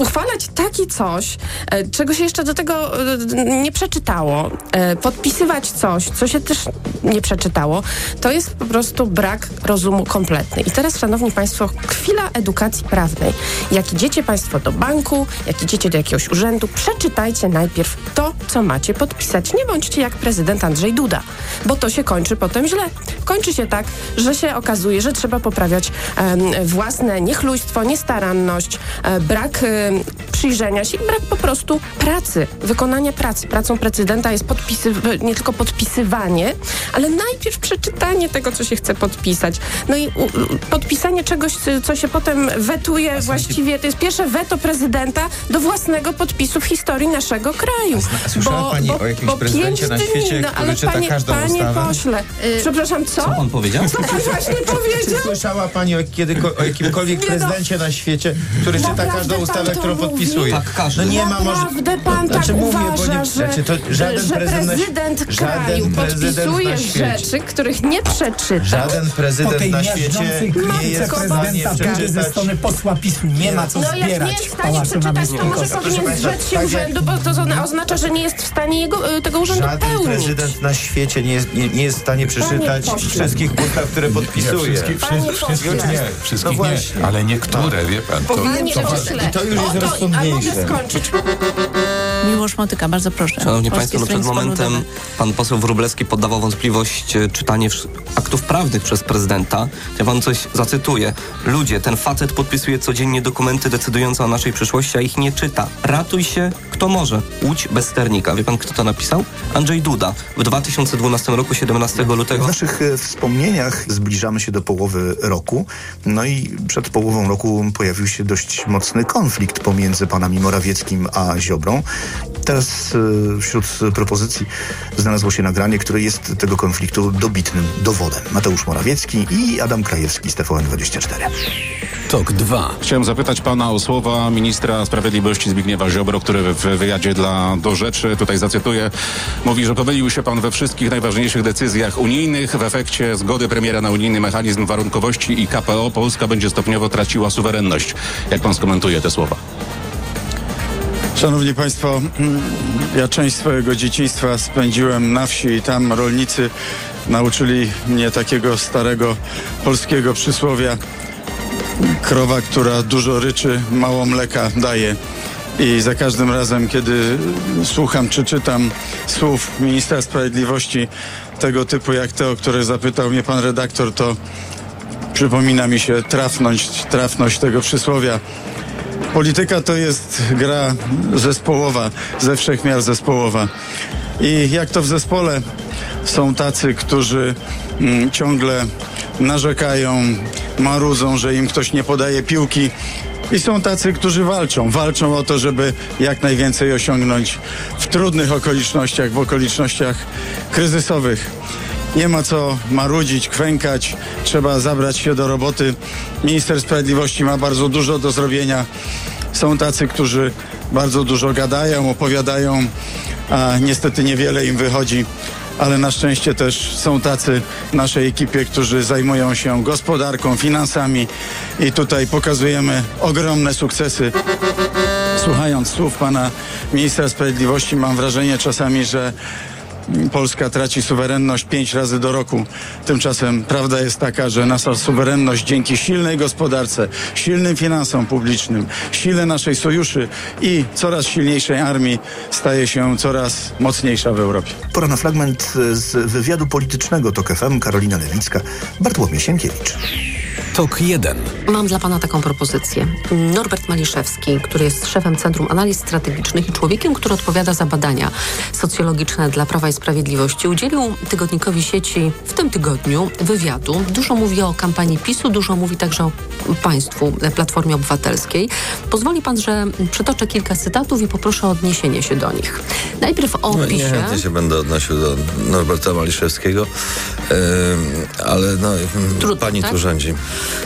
[SPEAKER 33] uchwalać takie coś, e, czego się jeszcze do tego e, nie przeczytało, e, podpisywać coś, co się też nie przeczytało, to jest po prostu brak rozumu kompletny. I teraz, szanowni państwo, chwila edukacji prawnej. Jak idziecie państwo do banku, jak idziecie do jakiegoś urzędu, przeczytajcie najpierw to, co macie podpisać. Nie bądźcie jak prezydent Andrzej Duda, bo to się kończy potem źle. Kończy się tak, że się okazuje, że trzeba poprawiać em, własne niechlujstwo, niestaranność, e, brak em, przyjrzenia się i brak po prostu pracy, wykonania pracy. Pracą prezydenta jest podpisy- nie tylko podpisywanie, ale najpierw przeczytanie tego, co się chce podpisać. No i u, podpisanie czegoś, co się potem wetuje właściwie, to jest pierwsze weto prezydenta do własnego podpisu w historii naszego kraju.
[SPEAKER 34] słyszała pani o jakimś prezydencie na świecie,
[SPEAKER 33] dni, no,
[SPEAKER 34] który
[SPEAKER 33] ale
[SPEAKER 34] czyta
[SPEAKER 33] panie,
[SPEAKER 34] każdą
[SPEAKER 33] panie
[SPEAKER 34] ustawę?
[SPEAKER 33] pośle, y, przepraszam, co?
[SPEAKER 34] Co pan powiedział?
[SPEAKER 33] Co pan właśnie
[SPEAKER 34] Czy
[SPEAKER 33] powiedział?
[SPEAKER 34] słyszała pani o, kiedyko, o jakimkolwiek
[SPEAKER 33] Nie no.
[SPEAKER 34] prezydencie na świecie, który czyta każdą ustawę, którą
[SPEAKER 33] mówi?
[SPEAKER 34] podpisuje? Tak, każdy. No nie ma może...
[SPEAKER 33] Naprawdę pan
[SPEAKER 34] Znaczy
[SPEAKER 33] tak
[SPEAKER 34] mówię,
[SPEAKER 33] uważa,
[SPEAKER 34] nie-
[SPEAKER 33] że,
[SPEAKER 34] znaczy to żaden
[SPEAKER 33] że
[SPEAKER 34] prezydent na-
[SPEAKER 33] kraju
[SPEAKER 34] prezydent
[SPEAKER 33] podpisuje rzeczy, których nie przeczyta.
[SPEAKER 34] Żaden prezydent na świecie nie jest w stanie przeczytać...
[SPEAKER 8] posła PiSu nie ma co
[SPEAKER 33] No jak nie jest w stanie przeczytać, to może powinien zrzec się urzędu, bo to zna- oznacza, że nie jest w stanie jego, y, tego urzędu
[SPEAKER 34] Żaden
[SPEAKER 33] pełnić.
[SPEAKER 34] prezydent na świecie nie jest, nie, nie jest w stanie przeczytać wszystkich ustaw, które podpisuje.
[SPEAKER 33] wszystkich-
[SPEAKER 34] Wszystkich- wszystkich nie.
[SPEAKER 12] Wszystkich
[SPEAKER 34] no
[SPEAKER 12] nie, ale niektóre, wie pan. To,
[SPEAKER 34] już jest rozsądniejsze.
[SPEAKER 33] A mogę skończyć?
[SPEAKER 35] Miłosz Motyka, bardzo proszę.
[SPEAKER 36] Szanowni
[SPEAKER 35] Polskie
[SPEAKER 36] Państwo, no przed momentem
[SPEAKER 35] Ludowe.
[SPEAKER 36] pan poseł Wróblewski poddawał wątpliwość e, czytanie aktów prawnych przez prezydenta. Ja panu coś zacytuję. Ludzie, ten facet podpisuje codziennie dokumenty decydujące o naszej przyszłości, a ich nie czyta. Ratuj się, kto może. Łódź bez sternika. Wie pan, kto to napisał? Andrzej Duda. W 2012 roku, 17
[SPEAKER 5] W
[SPEAKER 36] lutego.
[SPEAKER 5] naszych e, wspomnieniach zbliżamy się do połowy roku. No i przed połową roku pojawił się dość mocny konflikt pomiędzy panami Morawieckim a Ziobrą. Teraz e, wśród propozycji znalazło się nagranie, które jest tego konfliktu dobitnym dowodem. Mateusz Morawiecki i Adam Krajewski z TVN24.
[SPEAKER 12] Tok 2.
[SPEAKER 37] Chciałem zapytać pana o słowa ministra sprawiedliwości Zbigniewa Ziobro, który w wywiadzie dla Do Rzeczy, tutaj zacytuję, mówi, że pomylił się pan we wszystkich najważniejszych decyzjach unijnych. W efekcie zgody premiera na unijny mechanizm warunkowości i KPO Polska będzie stopniowo traciła suwerenność. Jak pan skomentuje te słowa?
[SPEAKER 15] Szanowni Państwo, ja część swojego dzieciństwa spędziłem na wsi i tam rolnicy nauczyli mnie takiego starego polskiego przysłowia krowa, która dużo ryczy, mało mleka daje. I za każdym razem, kiedy słucham czy czytam słów ministra sprawiedliwości tego typu jak te, o które zapytał mnie pan redaktor, to przypomina mi się trafność, trafność tego przysłowia. Polityka to jest gra zespołowa, ze wszechmiar zespołowa. I jak to w zespole są tacy, którzy mm, ciągle narzekają, marudzą, że im ktoś nie podaje piłki. I są tacy, którzy walczą. Walczą o to, żeby jak najwięcej osiągnąć w trudnych okolicznościach, w okolicznościach kryzysowych. Nie ma co marudzić, kwękać, trzeba zabrać się do roboty. Minister Sprawiedliwości ma bardzo dużo do zrobienia. Są tacy, którzy bardzo dużo gadają, opowiadają, a niestety niewiele im wychodzi. Ale na szczęście też są tacy w naszej ekipie, którzy zajmują się gospodarką, finansami i tutaj pokazujemy ogromne sukcesy. Słuchając słów pana ministra sprawiedliwości, mam wrażenie czasami, że Polska traci suwerenność pięć razy do roku. Tymczasem prawda jest taka, że nasza suwerenność dzięki silnej gospodarce, silnym finansom publicznym, sile naszej sojuszy i coraz silniejszej armii staje się coraz mocniejsza w Europie.
[SPEAKER 5] Pora na fragment z wywiadu politycznego TOK FM Karolina Lewicka, Bartłomiej Sienkiewicz.
[SPEAKER 12] Tok 1.
[SPEAKER 38] Mam dla Pana taką propozycję. Norbert Maliszewski, który jest szefem Centrum Analiz Strategicznych i człowiekiem, który odpowiada za badania socjologiczne dla Prawa i Sprawiedliwości, udzielił tygodnikowi sieci w tym tygodniu wywiadu. Dużo mówi o kampanii PiSu, dużo mówi także o państwu, Platformie Obywatelskiej. Pozwoli Pan, że przytoczę kilka cytatów i poproszę o odniesienie się do nich. Najpierw o
[SPEAKER 39] No,
[SPEAKER 38] PiSie.
[SPEAKER 39] niechętnie się będę odnosił do Norberta Maliszewskiego, Ym, ale no, ym, pani
[SPEAKER 38] tak?
[SPEAKER 39] tu rządzi.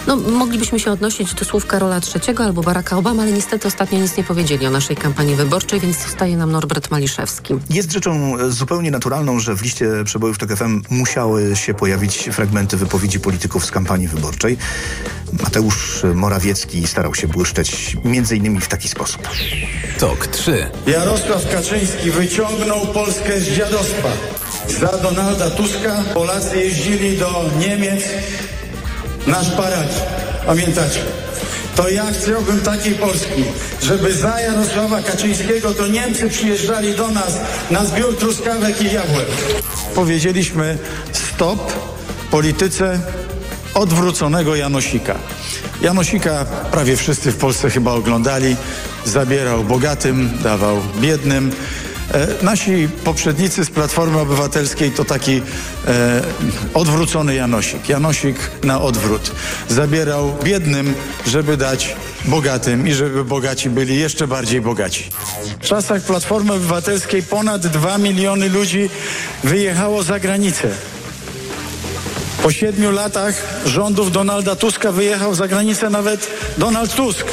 [SPEAKER 38] No, moglibyśmy się odnosić do słów Karola III albo Baracka Obama, ale niestety ostatnio nic nie powiedzieli o naszej kampanii wyborczej, więc zostaje nam Norbert Maliszewski.
[SPEAKER 5] Jest rzeczą e, zupełnie naturalną, że w liście przebojów TOK FM musiały się pojawić fragmenty wypowiedzi polityków z kampanii wyborczej. Mateusz Morawiecki starał się błyszczeć między innymi w taki sposób.
[SPEAKER 12] Tok 3.
[SPEAKER 15] Jarosław Kaczyński wyciągnął Polskę z dziadostwa. Za Donalda Tuska Polacy jeździli do Niemiec na szparagi. Pamiętacie? To ja chciałbym takiej Polski, żeby za Jarosława Kaczyńskiego to Niemcy przyjeżdżali do nas na zbiór truskawek i jabłek. Powiedzieliśmy stop polityce odwróconego Janosika. Janosika prawie wszyscy w Polsce chyba oglądali. zabierał bogatym, dawał biednym. E, nasi poprzednicy z Platformy Obywatelskiej to taki e, odwrócony Janosik. Janosik na odwrót. Zabierał biednym, żeby dać bogatym i żeby bogaci byli jeszcze bardziej bogaci. W czasach Platformy Obywatelskiej ponad 2 miliony ludzi wyjechało za granicę. Po siedmiu latach rządów Donalda Tuska wyjechał za granicę nawet Donald Tusk.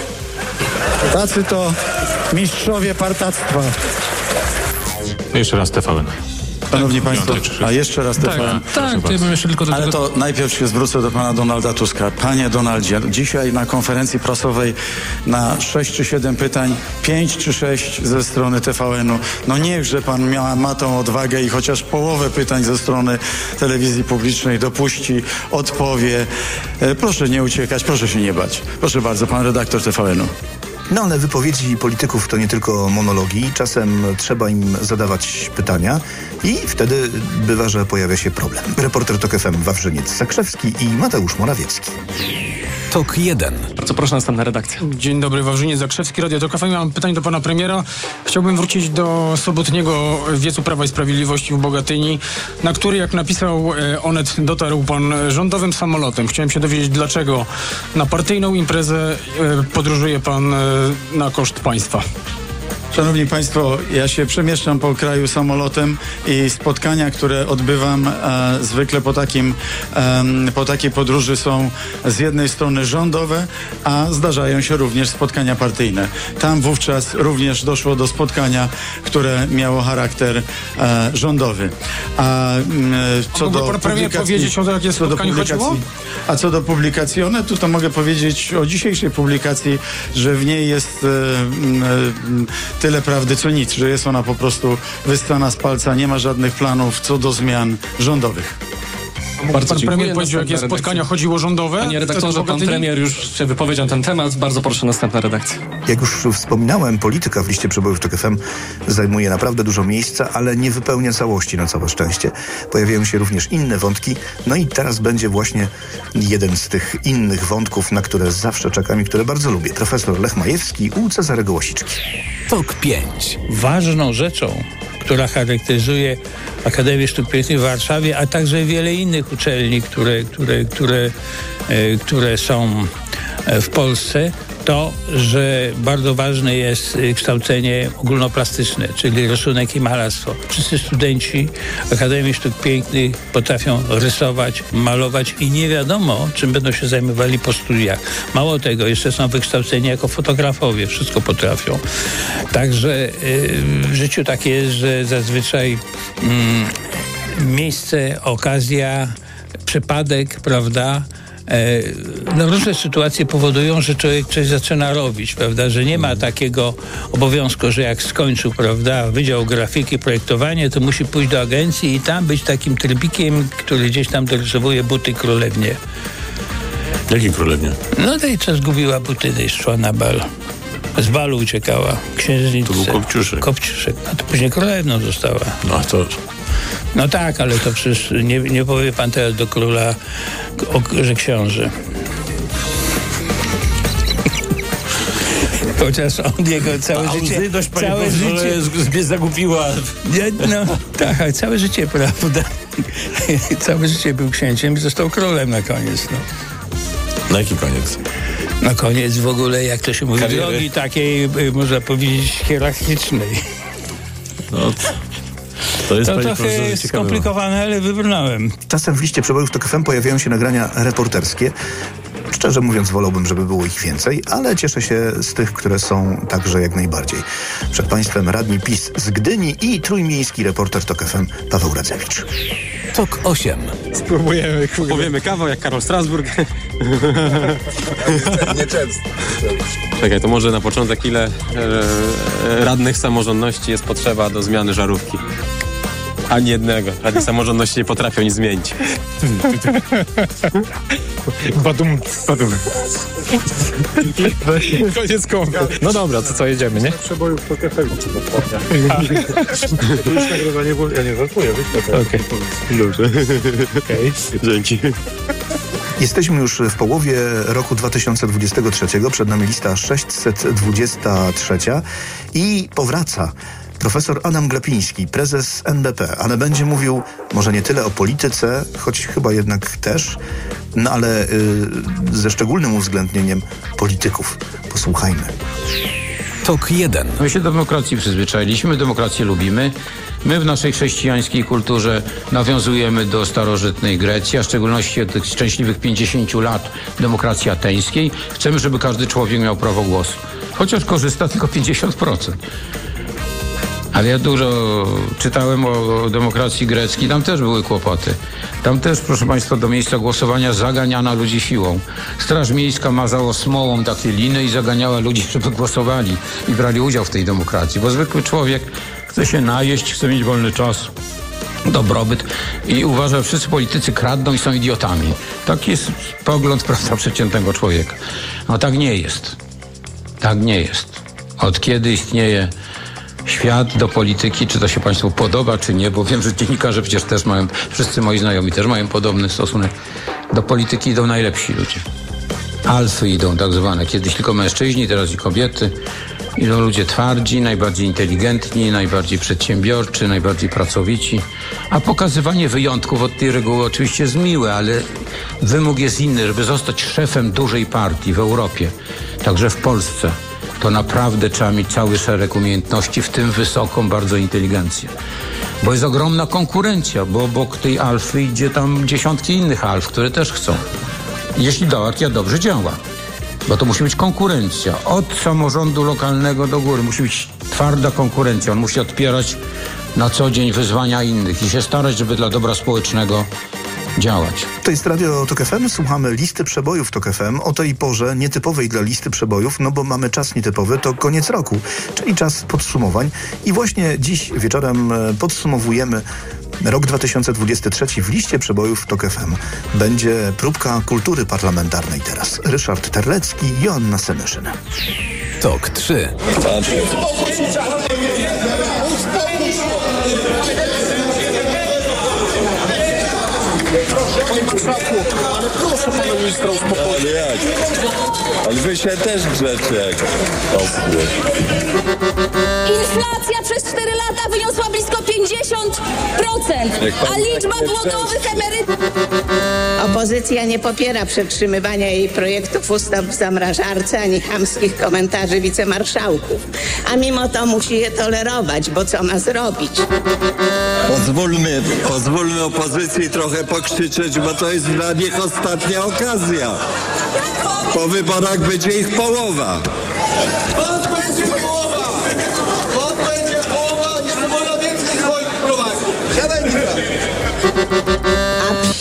[SPEAKER 15] Tacy to mistrzowie partactwa.
[SPEAKER 40] Jeszcze raz TVN.
[SPEAKER 15] Szanowni Państwo, a jeszcze raz
[SPEAKER 40] Tak,
[SPEAKER 15] TVN.
[SPEAKER 40] tak, to ja bym jeszcze tylko do
[SPEAKER 15] Ale
[SPEAKER 40] tego-
[SPEAKER 15] to najpierw się zwrócę do pana Donalda Tuska. Panie Donaldzie, dzisiaj na konferencji prasowej na 6 czy 7 pytań, 5 czy 6 ze strony TVN-u. No niechże pan mia, ma tą odwagę i chociaż połowę pytań ze strony telewizji publicznej dopuści, odpowie. E, proszę nie uciekać, proszę się nie bać. Proszę bardzo, pan redaktor TVN-u.
[SPEAKER 5] No ale wypowiedzi polityków to nie tylko monologi. Czasem trzeba im zadawać pytania i wtedy bywa, że pojawia się problem. Reporter TOK FM Wawrzyniec Zakrzewski i Mateusz Morawiecki.
[SPEAKER 12] TOK 1.
[SPEAKER 40] Bardzo proszę, następna redakcja.
[SPEAKER 30] Dzień dobry, Wawrzyniec Zakrzewski, Radio Tok FM. Mam pytanie do pana premiera. Chciałbym wrócić do sobotniego wiecu Prawa i Sprawiedliwości w Bogatyni, na który, jak napisał e, Onet, dotarł pan rządowym samolotem. Chciałem się dowiedzieć, dlaczego na partyjną imprezę e, podróżuje pan e, na koszt państwa.
[SPEAKER 15] Szanowni Państwo, ja się przemieszczam po kraju samolotem i spotkania, które odbywam e, zwykle po, takim, em, po takiej podróży są z jednej strony rządowe, a zdarzają się również spotkania partyjne. Tam wówczas również doszło do spotkania, które miało charakter e, rządowy. A mm, e, co
[SPEAKER 30] mógłby
[SPEAKER 15] do
[SPEAKER 30] pan premier
[SPEAKER 15] publikacji-
[SPEAKER 30] powiedzieć, o jakie spotkanie chodziło?
[SPEAKER 15] a co do publikacji Onetu, to mogę powiedzieć o dzisiejszej publikacji, że w niej jest e, e, tyle prawdy co nic, że jest ona po prostu wystana z palca, nie ma żadnych planów co do zmian rządowych.
[SPEAKER 30] Bardzo pan premier powiedział, jakie spotkania chodziło rządowe?
[SPEAKER 40] Panie redaktorze, pan premier już się wypowiedział na ten temat. Bardzo proszę, następna redakcja.
[SPEAKER 5] Jak już wspominałem, polityka w liście przebojów TOK FM zajmuje naprawdę dużo miejsca, ale nie wypełnia całości na całe szczęście. Pojawiają się również inne wątki. No i teraz będzie właśnie jeden z tych innych wątków, na które zawsze czekam i które bardzo lubię. Profesor Lech Majewski u Cezarego Łasiczki.
[SPEAKER 12] TOK 5.
[SPEAKER 41] Ważną rzeczą, która charakteryzuje Akademię Sztuk Pięknych w Warszawie, a także wiele innych uczelni, które, które, które, e, które są e, w Polsce, to, że bardzo ważne jest e, kształcenie ogólnoplastyczne, czyli rysunek i malarstwo. Wszyscy studenci Akademii Sztuk Pięknych potrafią rysować, malować i nie wiadomo, czym będą się zajmowali po studiach. Mało tego, jeszcze są wykształceni jako fotografowie, wszystko potrafią. Także y, w życiu tak jest, że zazwyczaj mm, miejsce, okazja, przypadek, prawda? E, No, różne sytuacje powodują, że człowiek coś zaczyna robić, prawda? Że nie ma takiego obowiązku, że jak skończył, prawda, Wydział Grafiki, Projektowanie, to musi pójść do agencji i tam być takim trybikiem, który gdzieś tam dorysowuje buty królewnie.
[SPEAKER 40] Jakiej królewnie?
[SPEAKER 41] No tej, co zgubiła buty, tej szła na bal. Z balu uciekała. Księżniczce.
[SPEAKER 40] To był Kopciuszek.
[SPEAKER 41] Kopciuszek. A to później królewną została.
[SPEAKER 40] No to...
[SPEAKER 41] No tak, ale to przecież nie, nie powie pan teraz do króla, że książę. Chociaż on jego całe
[SPEAKER 40] A
[SPEAKER 41] życie... całe życie
[SPEAKER 40] mnie zagubiła.
[SPEAKER 41] Nie, no tak, ale całe życie, prawda? całe życie był księciem i został królem na koniec, no.
[SPEAKER 40] Na jaki koniec?
[SPEAKER 41] Na koniec w ogóle, jak to się mówi,
[SPEAKER 40] Kariery.
[SPEAKER 41] drogi takiej, y, można powiedzieć, hierarchicznej.
[SPEAKER 40] No, to jest,
[SPEAKER 41] To trochę skomplikowane, ale wybrnąłem.
[SPEAKER 5] Czasem w liście przebojów TOK FM pojawiają się nagrania reporterskie. Szczerze mówiąc, wolałbym, żeby było ich więcej, ale cieszę się z tych, które są także jak najbardziej. Przed Państwem radni PiS z Gdyni i trójmiejski reporter TOK FM Paweł Radzewicz.
[SPEAKER 12] TOK 8.
[SPEAKER 40] Spróbujemy. Powiemy kawał jak Karol Strasburg.
[SPEAKER 42] Nieczęsto.
[SPEAKER 40] Czekaj, to może na początek ile e, radnych samorządności jest potrzeba do zmiany żarówki? Ani jednego. Radni samorządności nie potrafią nic zmienić.
[SPEAKER 30] Badum.
[SPEAKER 40] Badum. Koniec kompy. No dobra, to co, jedziemy, nie?
[SPEAKER 30] Przebojów to efekt.
[SPEAKER 40] Już nagrywanie było... Ja nie żartuję, Okej. Dobrze. Okej. Dzięki.
[SPEAKER 5] Jesteśmy już w połowie roku 2023. Przed nami lista 623 i powraca profesor Adam Glapiński, prezes NBP, ale będzie mówił może nie tyle o polityce, choć chyba jednak też, no ale y, ze szczególnym uwzględnieniem polityków. Posłuchajmy.
[SPEAKER 12] Tok 1.
[SPEAKER 6] My się do demokracji przyzwyczailiśmy, demokrację lubimy. My w naszej chrześcijańskiej kulturze nawiązujemy do starożytnej Grecji, a w szczególności od tych szczęśliwych 50 lat demokracji ateńskiej. Chcemy, żeby każdy człowiek miał prawo głosu. Chociaż korzysta tylko 50%. Ale ja dużo czytałem o demokracji greckiej, tam też były kłopoty. Tam też, proszę Państwa, do miejsca głosowania zaganiano ludzi siłą. Straż Miejska mazała smołą takie liny i zaganiała ludzi, żeby głosowali i brali udział w tej demokracji. Bo zwykły człowiek chce się najeść, chce mieć wolny czas, dobrobyt i uważa, że wszyscy politycy kradną i są idiotami. Taki jest pogląd, prawda, przeciętnego człowieka. No tak nie jest. Tak nie jest. Od kiedy istnieje świat do polityki, czy to się Państwu podoba, czy nie, bo wiem, że dziennikarze przecież też mają, wszyscy moi znajomi też mają podobny stosunek. Do polityki idą najlepsi ludzie. Alfy idą tak zwane, kiedyś tylko mężczyźni, teraz i kobiety. Idą ludzie twardzi, najbardziej inteligentni, najbardziej przedsiębiorczy, najbardziej pracowici. A pokazywanie wyjątków od tej reguły oczywiście jest miłe, ale wymóg jest inny, żeby zostać szefem dużej partii w Europie, także w Polsce to naprawdę trzeba mieć cały szereg umiejętności, w tym wysoką bardzo inteligencję. Bo jest ogromna konkurencja, bo obok tej alfy idzie tam dziesiątki innych alf, które też chcą. Jeśli dołak ja dobrze działa. Bo to musi być konkurencja. Od samorządu lokalnego do góry musi być twarda konkurencja. On musi odpierać na co dzień wyzwania innych i się starać, żeby dla dobra społecznego działać.
[SPEAKER 5] To jest Radio Tok FM, słuchamy listy przebojów Tok FM o tej porze nietypowej dla listy przebojów, no bo mamy czas nietypowy, to koniec roku, czyli czas podsumowań i właśnie dziś wieczorem e, podsumowujemy rok 2023 w liście przebojów Tok FM. Będzie próbka kultury parlamentarnej teraz. Ryszard Terlecki, Joanna Semyszyn.
[SPEAKER 12] Tok 3.
[SPEAKER 43] Panie Krzaku, ale proszę pana ministra uspokoić.
[SPEAKER 34] Ale jak? Ale wy się też grzecie jak osły.
[SPEAKER 44] Inflacja przez 4 lata wyniosła blisko 50%, a liczba głodowych emerytów...
[SPEAKER 36] Opozycja nie popiera przetrzymywania jej projektów ustaw w zamrażarce ani chamskich komentarzy wicemarszałków. A mimo to musi je tolerować, bo co ma zrobić?
[SPEAKER 34] Pozwólmy, pozwólmy opozycji trochę pokrzyczeć, bo to jest dla nich ostatnia okazja. Po wyborach będzie ich połowa.
[SPEAKER 43] Pan będzie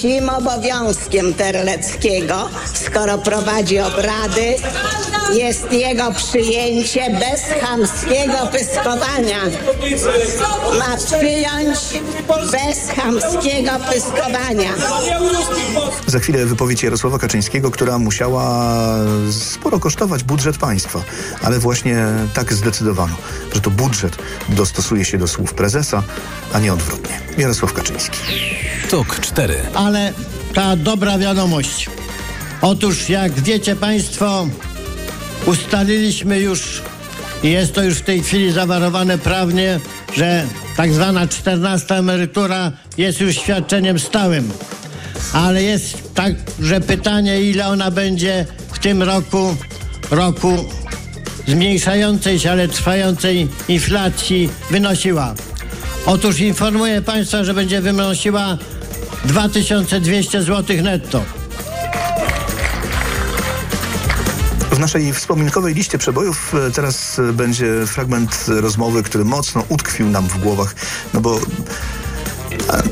[SPEAKER 36] psim obowiązkiem Terleckiego, skoro prowadzi obrady, jest jego przyjęcie bez chamskiego pyskowania. Ma przyjąć bez chamskiego pyskowania.
[SPEAKER 5] Za chwilę wypowiedź Jarosława Kaczyńskiego, która musiała sporo kosztować budżet państwa, ale właśnie tak zdecydowano, że to budżet dostosuje się do słów prezesa, a nie odwrotnie. Jarosław Kaczyński.
[SPEAKER 12] Tok 4.
[SPEAKER 45] Ale ta dobra wiadomość. Otóż, jak wiecie Państwo, ustaliliśmy już i jest to już w tej chwili zawarowane prawnie, że tak zwana 14 emerytura jest już świadczeniem stałym. Ale jest także pytanie, ile ona będzie w tym roku, roku zmniejszającej się, ale trwającej inflacji wynosiła. Otóż informuję Państwa, że będzie wynosiła 2200 zł netto.
[SPEAKER 5] Naszej wspominkowej liście przebojów e, teraz e, będzie fragment rozmowy, który mocno utkwił nam w głowach, no bo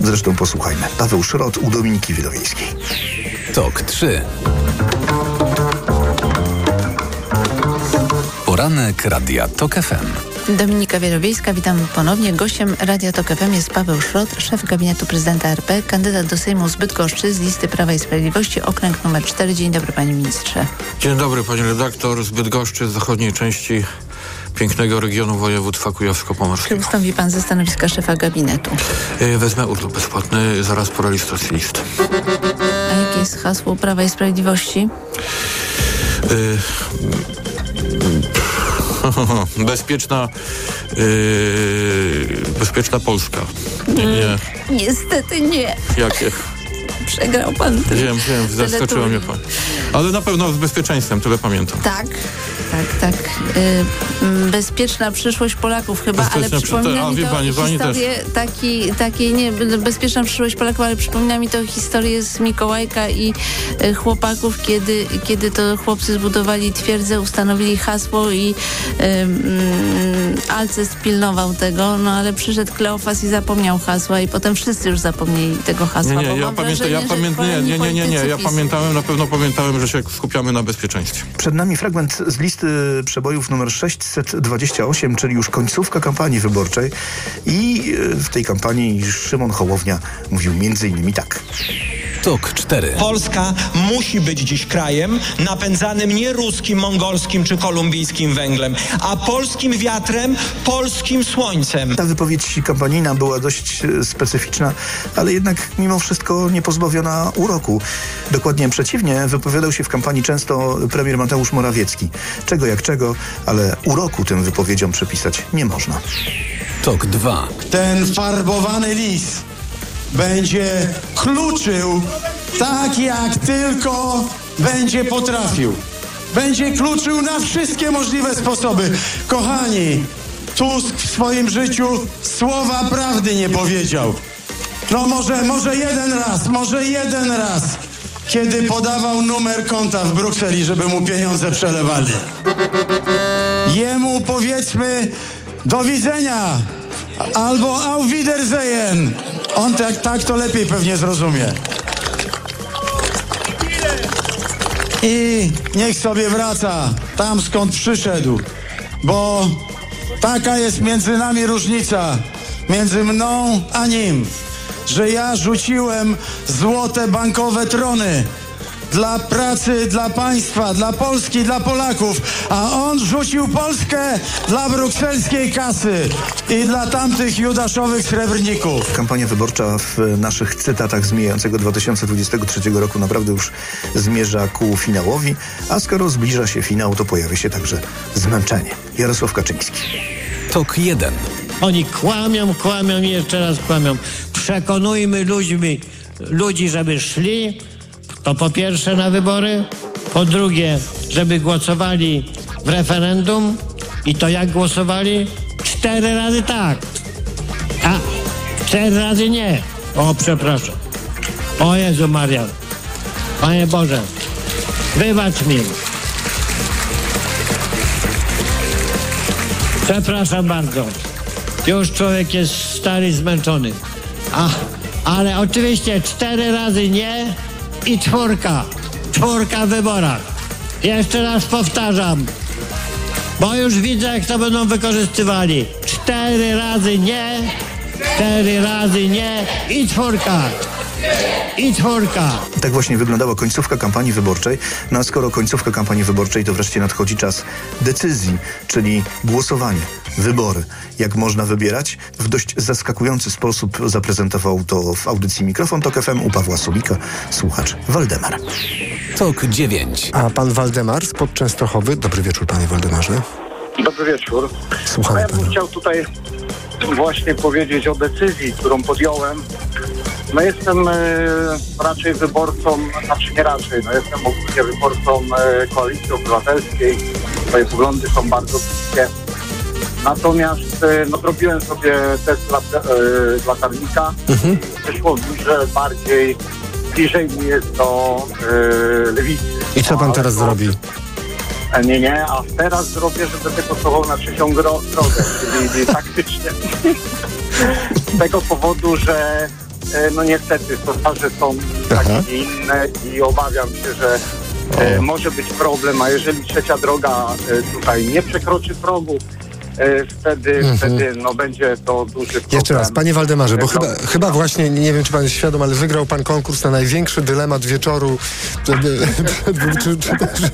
[SPEAKER 5] zresztą posłuchajmy. Paweł Szrot u Dominiki Widowiejskiej.
[SPEAKER 12] Tok 3. Poranek Radia Tok FM.
[SPEAKER 35] Dominika Wielowiejska, witam ponownie. Gościem Radia Tok FM jest Paweł Szrot, szef gabinetu prezydenta RP, kandydat do Sejmu z Bydgoszczy z listy Prawa i Sprawiedliwości, okręg numer 4. Dzień dobry panie ministrze.
[SPEAKER 46] Dzień dobry pani redaktor z Bydgoszczy, z zachodniej części pięknego regionu województwa
[SPEAKER 35] Czy
[SPEAKER 46] kujawsko-pomorskiego.
[SPEAKER 35] ustąpi pan ze stanowiska szefa gabinetu?
[SPEAKER 46] E, Wezmę urlop bezpłatny zaraz po rejestracji list.
[SPEAKER 35] A jakie jest hasło Prawa i Sprawiedliwości?
[SPEAKER 47] Y, bezpieczna, yy, bezpieczna Polska. Nie, nie.
[SPEAKER 35] Niestety nie.
[SPEAKER 47] Jakie?
[SPEAKER 35] Przegrał pan.
[SPEAKER 47] Wiem, wiem, zaskoczyła mnie pan. Ale na pewno z bezpieczeństwem, tyle pamiętam.
[SPEAKER 35] Tak, tak, tak. Y, bezpieczna przyszłość Polaków chyba,
[SPEAKER 47] Bezpieczna
[SPEAKER 35] ale
[SPEAKER 47] przy-
[SPEAKER 35] przypomina
[SPEAKER 47] a,
[SPEAKER 35] mi to
[SPEAKER 47] pani, pani
[SPEAKER 35] historię taki, takiej, nie, bezpieczna przyszłość Polaków, ale przypomina mi to historię z Mikołajka i y, chłopaków, kiedy, kiedy to chłopcy zbudowali twierdzę, ustanowili hasło i y, mm, Alces pilnował tego, no ale przyszedł Kleofas i zapomniał hasła i potem wszyscy już zapomnieli tego hasła.
[SPEAKER 47] Nie, nie, ja pamiętam, ja
[SPEAKER 35] że
[SPEAKER 47] pamiętam, nie, nie, nie, nie, nie, ja pamiętałem, na pewno pamiętałem, że się skupiamy na bezpieczeństwie.
[SPEAKER 5] Przed nami fragment z listy przebojów numer 628, czyli już końcówka kampanii wyborczej. I e, w tej kampanii Szymon Hołownia mówił między innymi tak.
[SPEAKER 12] Tok 4.
[SPEAKER 48] Polska musi być dziś krajem napędzanym nie ruskim, mongolskim czy kolumbijskim węglem, a polskim wiatrem, polskim słońcem.
[SPEAKER 5] Ta wypowiedź kampanijna była dość e, specyficzna, ale jednak mimo wszystko nie pozbawiona uroku. Dokładnie przeciwnie, wypowiadał się w kampanii często premier Mateusz Morawiecki. Czego jak czego, ale uroku tym wypowiedziom przypisać nie można.
[SPEAKER 12] Tok 2.
[SPEAKER 15] Ten farbowany lis będzie kluczył tak, jak tylko będzie potrafił. Będzie kluczył na wszystkie możliwe sposoby. Kochani, Tusk w swoim życiu słowa prawdy nie powiedział. No może, może jeden raz, może jeden raz, kiedy podawał numer konta w Brukseli, żeby mu pieniądze przelewali. Jemu powiedzmy do widzenia albo auf Wiedersehen. On tak, tak to lepiej pewnie zrozumie. I niech sobie wraca tam skąd przyszedł, bo taka jest między nami różnica, między mną a nim, że ja rzuciłem złote bankowe trony dla pracy, dla państwa, dla Polski, dla Polaków, a on rzucił Polskę dla brukselskiej kasy i dla tamtych judaszowych srebrników.
[SPEAKER 5] Kampania wyborcza w naszych cytatach z mijającego 2023 roku naprawdę już zmierza ku finałowi, a skoro zbliża się finał, to pojawia się także zmęczenie. Jarosław Kaczyński.
[SPEAKER 12] Tok 1.
[SPEAKER 45] Oni kłamią, kłamią i jeszcze raz kłamią. Przekonujmy ludźmi, ludzi, żeby szli, to po pierwsze na wybory, po drugie, żeby głosowali w referendum i to jak głosowali? Cztery razy tak, a cztery razy nie. O, przepraszam. O Jezu Maria. Panie Boże, wybacz mi. Przepraszam bardzo. Już człowiek jest stary, zmęczony. A, ale oczywiście cztery razy nie i czwórka. Czwórka w wyborach. Jeszcze raz powtarzam, bo już widzę, jak to będą wykorzystywali. Cztery razy nie, cztery razy nie i czwórka. I czwórka.
[SPEAKER 5] Tak właśnie wyglądała końcówka kampanii wyborczej. No a skoro końcówka kampanii wyborczej, to wreszcie nadchodzi czas decyzji, czyli głosowanie, wybory. Jak można wybierać? W dość zaskakujący sposób zaprezentował to w audycji Mikrofon Tok FM u Pawła Sulika, słuchacz Waldemar.
[SPEAKER 12] Tok 9.
[SPEAKER 49] A pan Waldemar z Częstochowy. Dobry wieczór, panie Waldemarze.
[SPEAKER 50] Dobry wieczór.
[SPEAKER 49] Słuchamy
[SPEAKER 50] A ja bym
[SPEAKER 49] pana.
[SPEAKER 50] chciał tutaj właśnie powiedzieć o decyzji, którą podjąłem. No jestem e, raczej wyborcą, znaczy nie raczej, no jestem ogólnie wyborcą e, Koalicji Obywatelskiej. Moje poglądy są bardzo bliskie. Natomiast e, no, zrobiłem sobie test lat, latarnika.
[SPEAKER 49] Mhm.
[SPEAKER 50] Wyszło mi, że bardziej bliżej mi jest do e, lewicy.
[SPEAKER 49] I co pan teraz zrobi?
[SPEAKER 50] Nie, nie, a teraz zrobię, że będę głosował na trzecią drogę, czyli taktycznie. Z tego powodu, że no niestety sondaże są takie nie inne i obawiam się, że e, może być problem, a jeżeli trzecia droga e, tutaj nie przekroczy progu, e, wtedy,
[SPEAKER 49] Mhm.
[SPEAKER 50] wtedy no będzie to duży problem.
[SPEAKER 49] Jeszcze raz, panie Waldemarze, bo
[SPEAKER 50] E,
[SPEAKER 49] chyba,
[SPEAKER 50] no,
[SPEAKER 49] chyba właśnie, nie wiem czy pan jest świadom, ale wygrał pan konkurs na największy dylemat wieczoru czy, czy,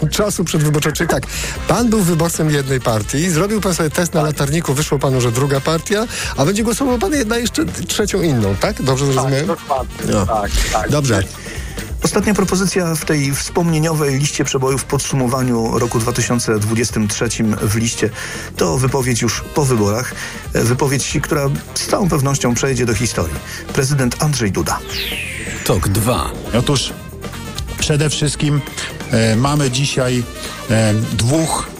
[SPEAKER 49] czasu przedwyborczego. Czyli tak, pan był wyborcem jednej partii, zrobił pan sobie test na latarniku, wyszło panu, że druga partia, a będzie głosował pan na jeszcze trzecią inną, tak? Dobrze zrozumiałem?
[SPEAKER 50] dokładnie,
[SPEAKER 49] No.
[SPEAKER 50] tak, tak.
[SPEAKER 49] Dobrze.
[SPEAKER 5] Ostatnia propozycja w tej wspomnieniowej liście przebojów w podsumowaniu roku 2023 w liście to wypowiedź już po wyborach. Wypowiedź, która z całą pewnością przejdzie do historii. Prezydent Andrzej Duda.
[SPEAKER 12] TOK 2.
[SPEAKER 51] Otóż przede wszystkim e, mamy dzisiaj e, dwóch e,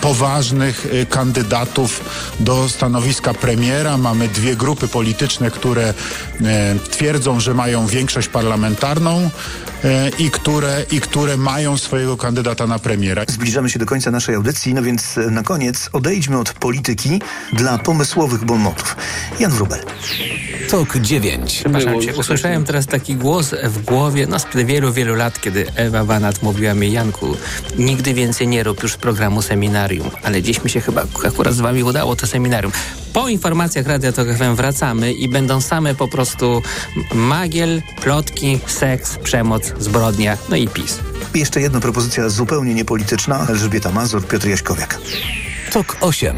[SPEAKER 51] poważnych e, kandydatów do stanowiska premiera. Mamy dwie grupy polityczne, które twierdzą, że mają większość parlamentarną i które, i które mają swojego kandydata na premiera.
[SPEAKER 5] Zbliżamy się do końca naszej audycji, no więc e, na koniec odejdźmy od polityki dla pomysłowych bonmotów. Jan Wrubel.
[SPEAKER 12] TOK 9.
[SPEAKER 52] Przepraszam cię, usłyszałem teraz taki głos w głowie, no sprzed wielu, wielu lat, kiedy Ewa Wanat mówiła mi, Janku, nigdy więcej nie rób już programu seminarium, ale dziś mi się chyba akurat z wami udało to seminarium. Po informacjach Radia Tok FM wracamy i będą same po prostu magiel, plotki, seks, przemoc, zbrodnia, no i PiS.
[SPEAKER 5] Jeszcze jedna propozycja zupełnie niepolityczna. Elżbieta Mazur, Piotr Jaśkowiak.
[SPEAKER 12] TOK 8.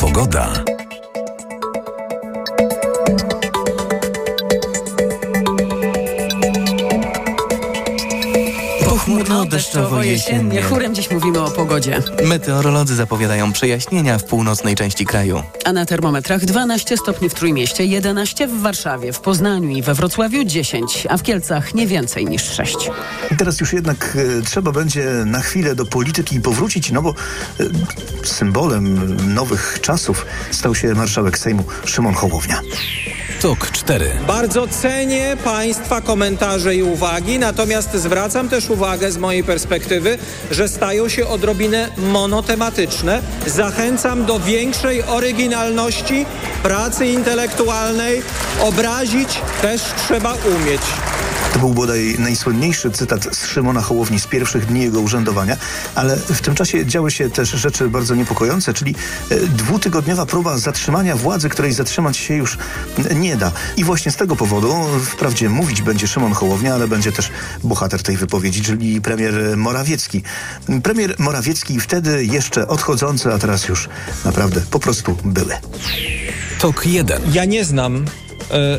[SPEAKER 12] Pogoda.
[SPEAKER 53] Pochmurno, deszczowo, jesiennie.
[SPEAKER 54] Chórem dziś mówimy o pogodzie.
[SPEAKER 53] Meteorolodzy zapowiadają przejaśnienia w północnej części kraju.
[SPEAKER 54] A na termometrach 12 stopni w Trójmieście, 11 w Warszawie, w Poznaniu i we Wrocławiu 10, a w Kielcach nie więcej niż 6.
[SPEAKER 5] Teraz już jednak e, trzeba będzie na chwilę do polityki powrócić, no bo e, symbolem nowych czasów stał się marszałek Sejmu Szymon Hołownia.
[SPEAKER 12] TOK 4.
[SPEAKER 48] Bardzo cenię Państwa komentarze i uwagi, natomiast zwracam też uwagę z mojej perspektywy, że stają się odrobinę monotematyczne. Zachęcam do większej oryginalności, pracy intelektualnej. Obrazić też trzeba umieć.
[SPEAKER 5] To był bodaj najsłynniejszy cytat z Szymona Hołowni z pierwszych dni jego urzędowania, ale w tym czasie działy się też rzeczy bardzo niepokojące, czyli e, dwutygodniowa próba zatrzymania władzy, której zatrzymać się już nie da. I właśnie z tego powodu, wprawdzie mówić będzie Szymon Hołownia, ale będzie też bohater tej wypowiedzi, czyli premier Morawiecki. Premier Morawiecki wtedy jeszcze odchodzący, a teraz już naprawdę po prostu były.
[SPEAKER 12] TOK 1.
[SPEAKER 48] Ja nie znam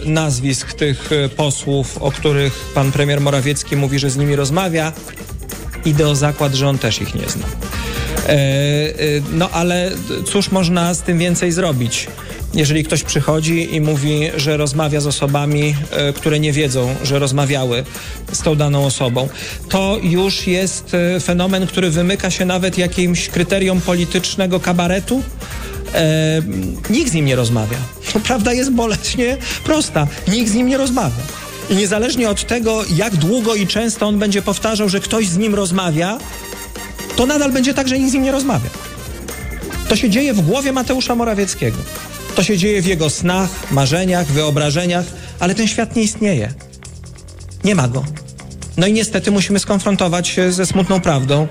[SPEAKER 48] nazwisk tych e, posłów, o których pan premier Morawiecki mówi, że z nimi rozmawia. Idę o zakład, że on też ich nie zna. E, e, no ale cóż można z tym więcej zrobić? Jeżeli ktoś przychodzi i mówi, że rozmawia z osobami, e, które nie wiedzą, że rozmawiały z tą daną osobą, to już jest e, fenomen, który wymyka się nawet jakimś kryterium politycznego kabaretu. E, nikt z nim nie rozmawia. To prawda jest boleśnie prosta. Nikt z nim nie rozmawia. I niezależnie od tego, jak długo i często on będzie powtarzał, że ktoś z nim rozmawia, to nadal będzie tak, że nikt z nim nie rozmawia. To się dzieje w głowie Mateusza Morawieckiego. To się dzieje w jego snach, marzeniach, wyobrażeniach, ale ten świat nie istnieje. Nie ma go. No i niestety musimy skonfrontować się ze smutną prawdą,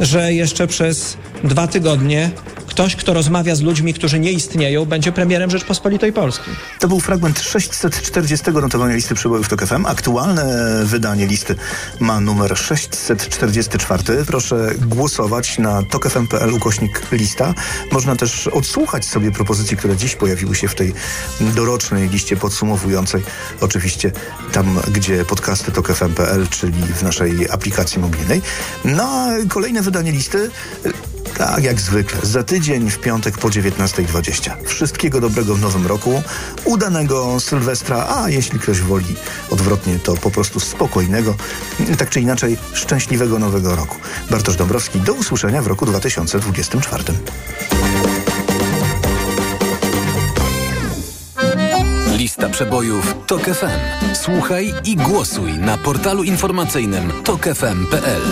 [SPEAKER 48] że jeszcze przez dwa tygodnie ktoś, kto rozmawia z ludźmi, którzy nie istnieją, będzie premierem Rzeczpospolitej Polskiej.
[SPEAKER 5] To był fragment 640 notowania listy przebojów TOK FM. Aktualne wydanie listy ma numer 644. Proszę głosować na tokfm.pl ukośnik lista. Można też odsłuchać sobie propozycji, które dziś pojawiły się w tej dorocznej liście podsumowującej. Oczywiście tam, gdzie podcasty tokfm.pl, czyli w naszej aplikacji mobilnej. No a kolejne wydanie listy tak, jak zwykle. Za tydzień w piątek po 19.20. Wszystkiego dobrego w nowym roku, udanego Sylwestra, a jeśli ktoś woli odwrotnie, to po prostu spokojnego, tak czy inaczej szczęśliwego nowego roku. Bartosz Dąbrowski, do usłyszenia w roku 2024.
[SPEAKER 12] Lista przebojów TOK FM. Słuchaj i głosuj na portalu informacyjnym tokefm.pl.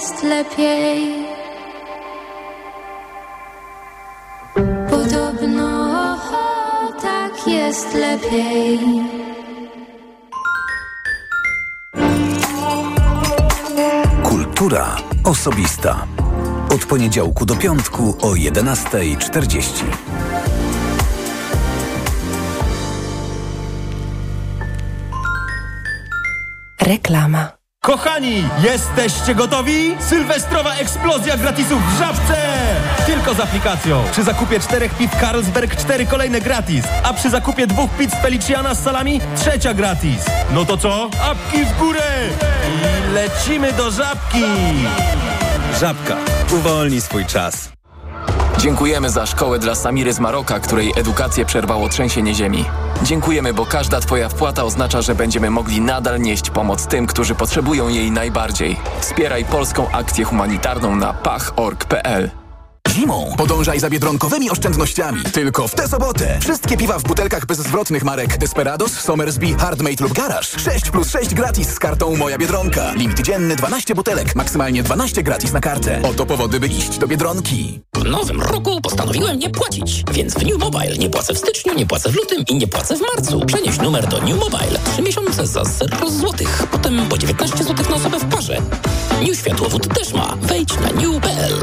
[SPEAKER 29] jest lepiej. Podobno tak jest lepiej.
[SPEAKER 55] Kultura osobista. Od poniedziałku do piątku o 11.40.
[SPEAKER 33] Reklama.
[SPEAKER 56] Kochani, jesteście gotowi? Sylwestrowa eksplozja gratisów w Żabce! Tylko z aplikacją. Przy zakupie czterech piw Carlsberg cztery kolejne gratis, a przy zakupie dwóch pizz Feliciana z salami trzecia gratis. No to co? Apki w górę! I lecimy do Żabki!
[SPEAKER 57] Żabka. Uwolnij swój czas.
[SPEAKER 50] Dziękujemy za szkołę dla Samiry z Maroka, której edukację przerwało trzęsienie ziemi. Dziękujemy, bo każda Twoja wpłata oznacza, że będziemy mogli nadal nieść pomoc tym, którzy potrzebują jej najbardziej. Wspieraj polską akcję humanitarną na pach.org.pl.
[SPEAKER 12] Zimą podążaj za biedronkowymi oszczędnościami. Tylko w tę sobotę. Wszystkie piwa w butelkach bezzwrotnych marek Desperados, Somersby, Hardmade lub Garage. 6 plus 6 gratis z kartą Moja Biedronka. Limit dzienny 12 butelek, maksymalnie 12 gratis na kartę. Oto powody, by iść do Biedronki.
[SPEAKER 58] W nowym roku postanowiłem nie płacić, więc w New Mobile nie płacę w styczniu, nie płacę w lutym i nie płacę w marcu. Przenieś numer do New Mobile. 3 miesiące za 0 złotych, potem po 19 złotych na osobę w parze. New Światłowód też ma. Wejdź na new.pl.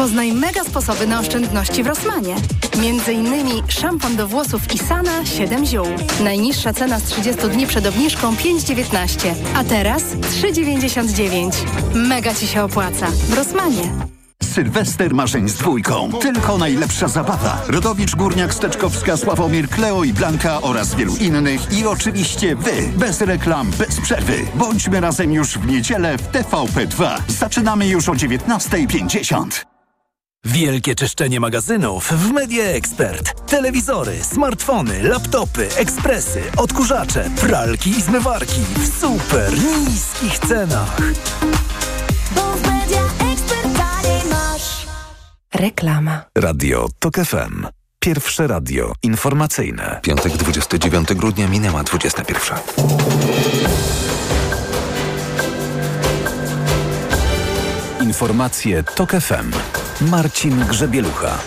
[SPEAKER 28] Poznaj mega sposoby na oszczędności w Rosmanie. Między innymi szampon do włosów Isana 7 ziół. Najniższa cena z 30 dni przed obniżką 5,19, a teraz 3,99. Mega Ci się opłaca. W Rosmanie.
[SPEAKER 59] Sylwester marzeń z dwójką. Tylko najlepsza zabawa. Rodowicz, Górniak, Steczkowska, Sławomir, Kleo i Blanka oraz wielu innych. I oczywiście wy. Bez reklam, bez przerwy. Bądźmy razem już w niedzielę w TVP2. Zaczynamy już o 19.50.
[SPEAKER 60] Wielkie czyszczenie magazynów w Media Expert. Telewizory, smartfony, laptopy, ekspresy, odkurzacze, pralki i zmywarki w super niskich cenach.
[SPEAKER 33] Reklama.
[SPEAKER 55] Radio TOK FM. Pierwsze radio informacyjne.
[SPEAKER 61] Piątek 29 grudnia minęła 21.
[SPEAKER 55] Informacje TOK FM. Marcin Grzebielucha.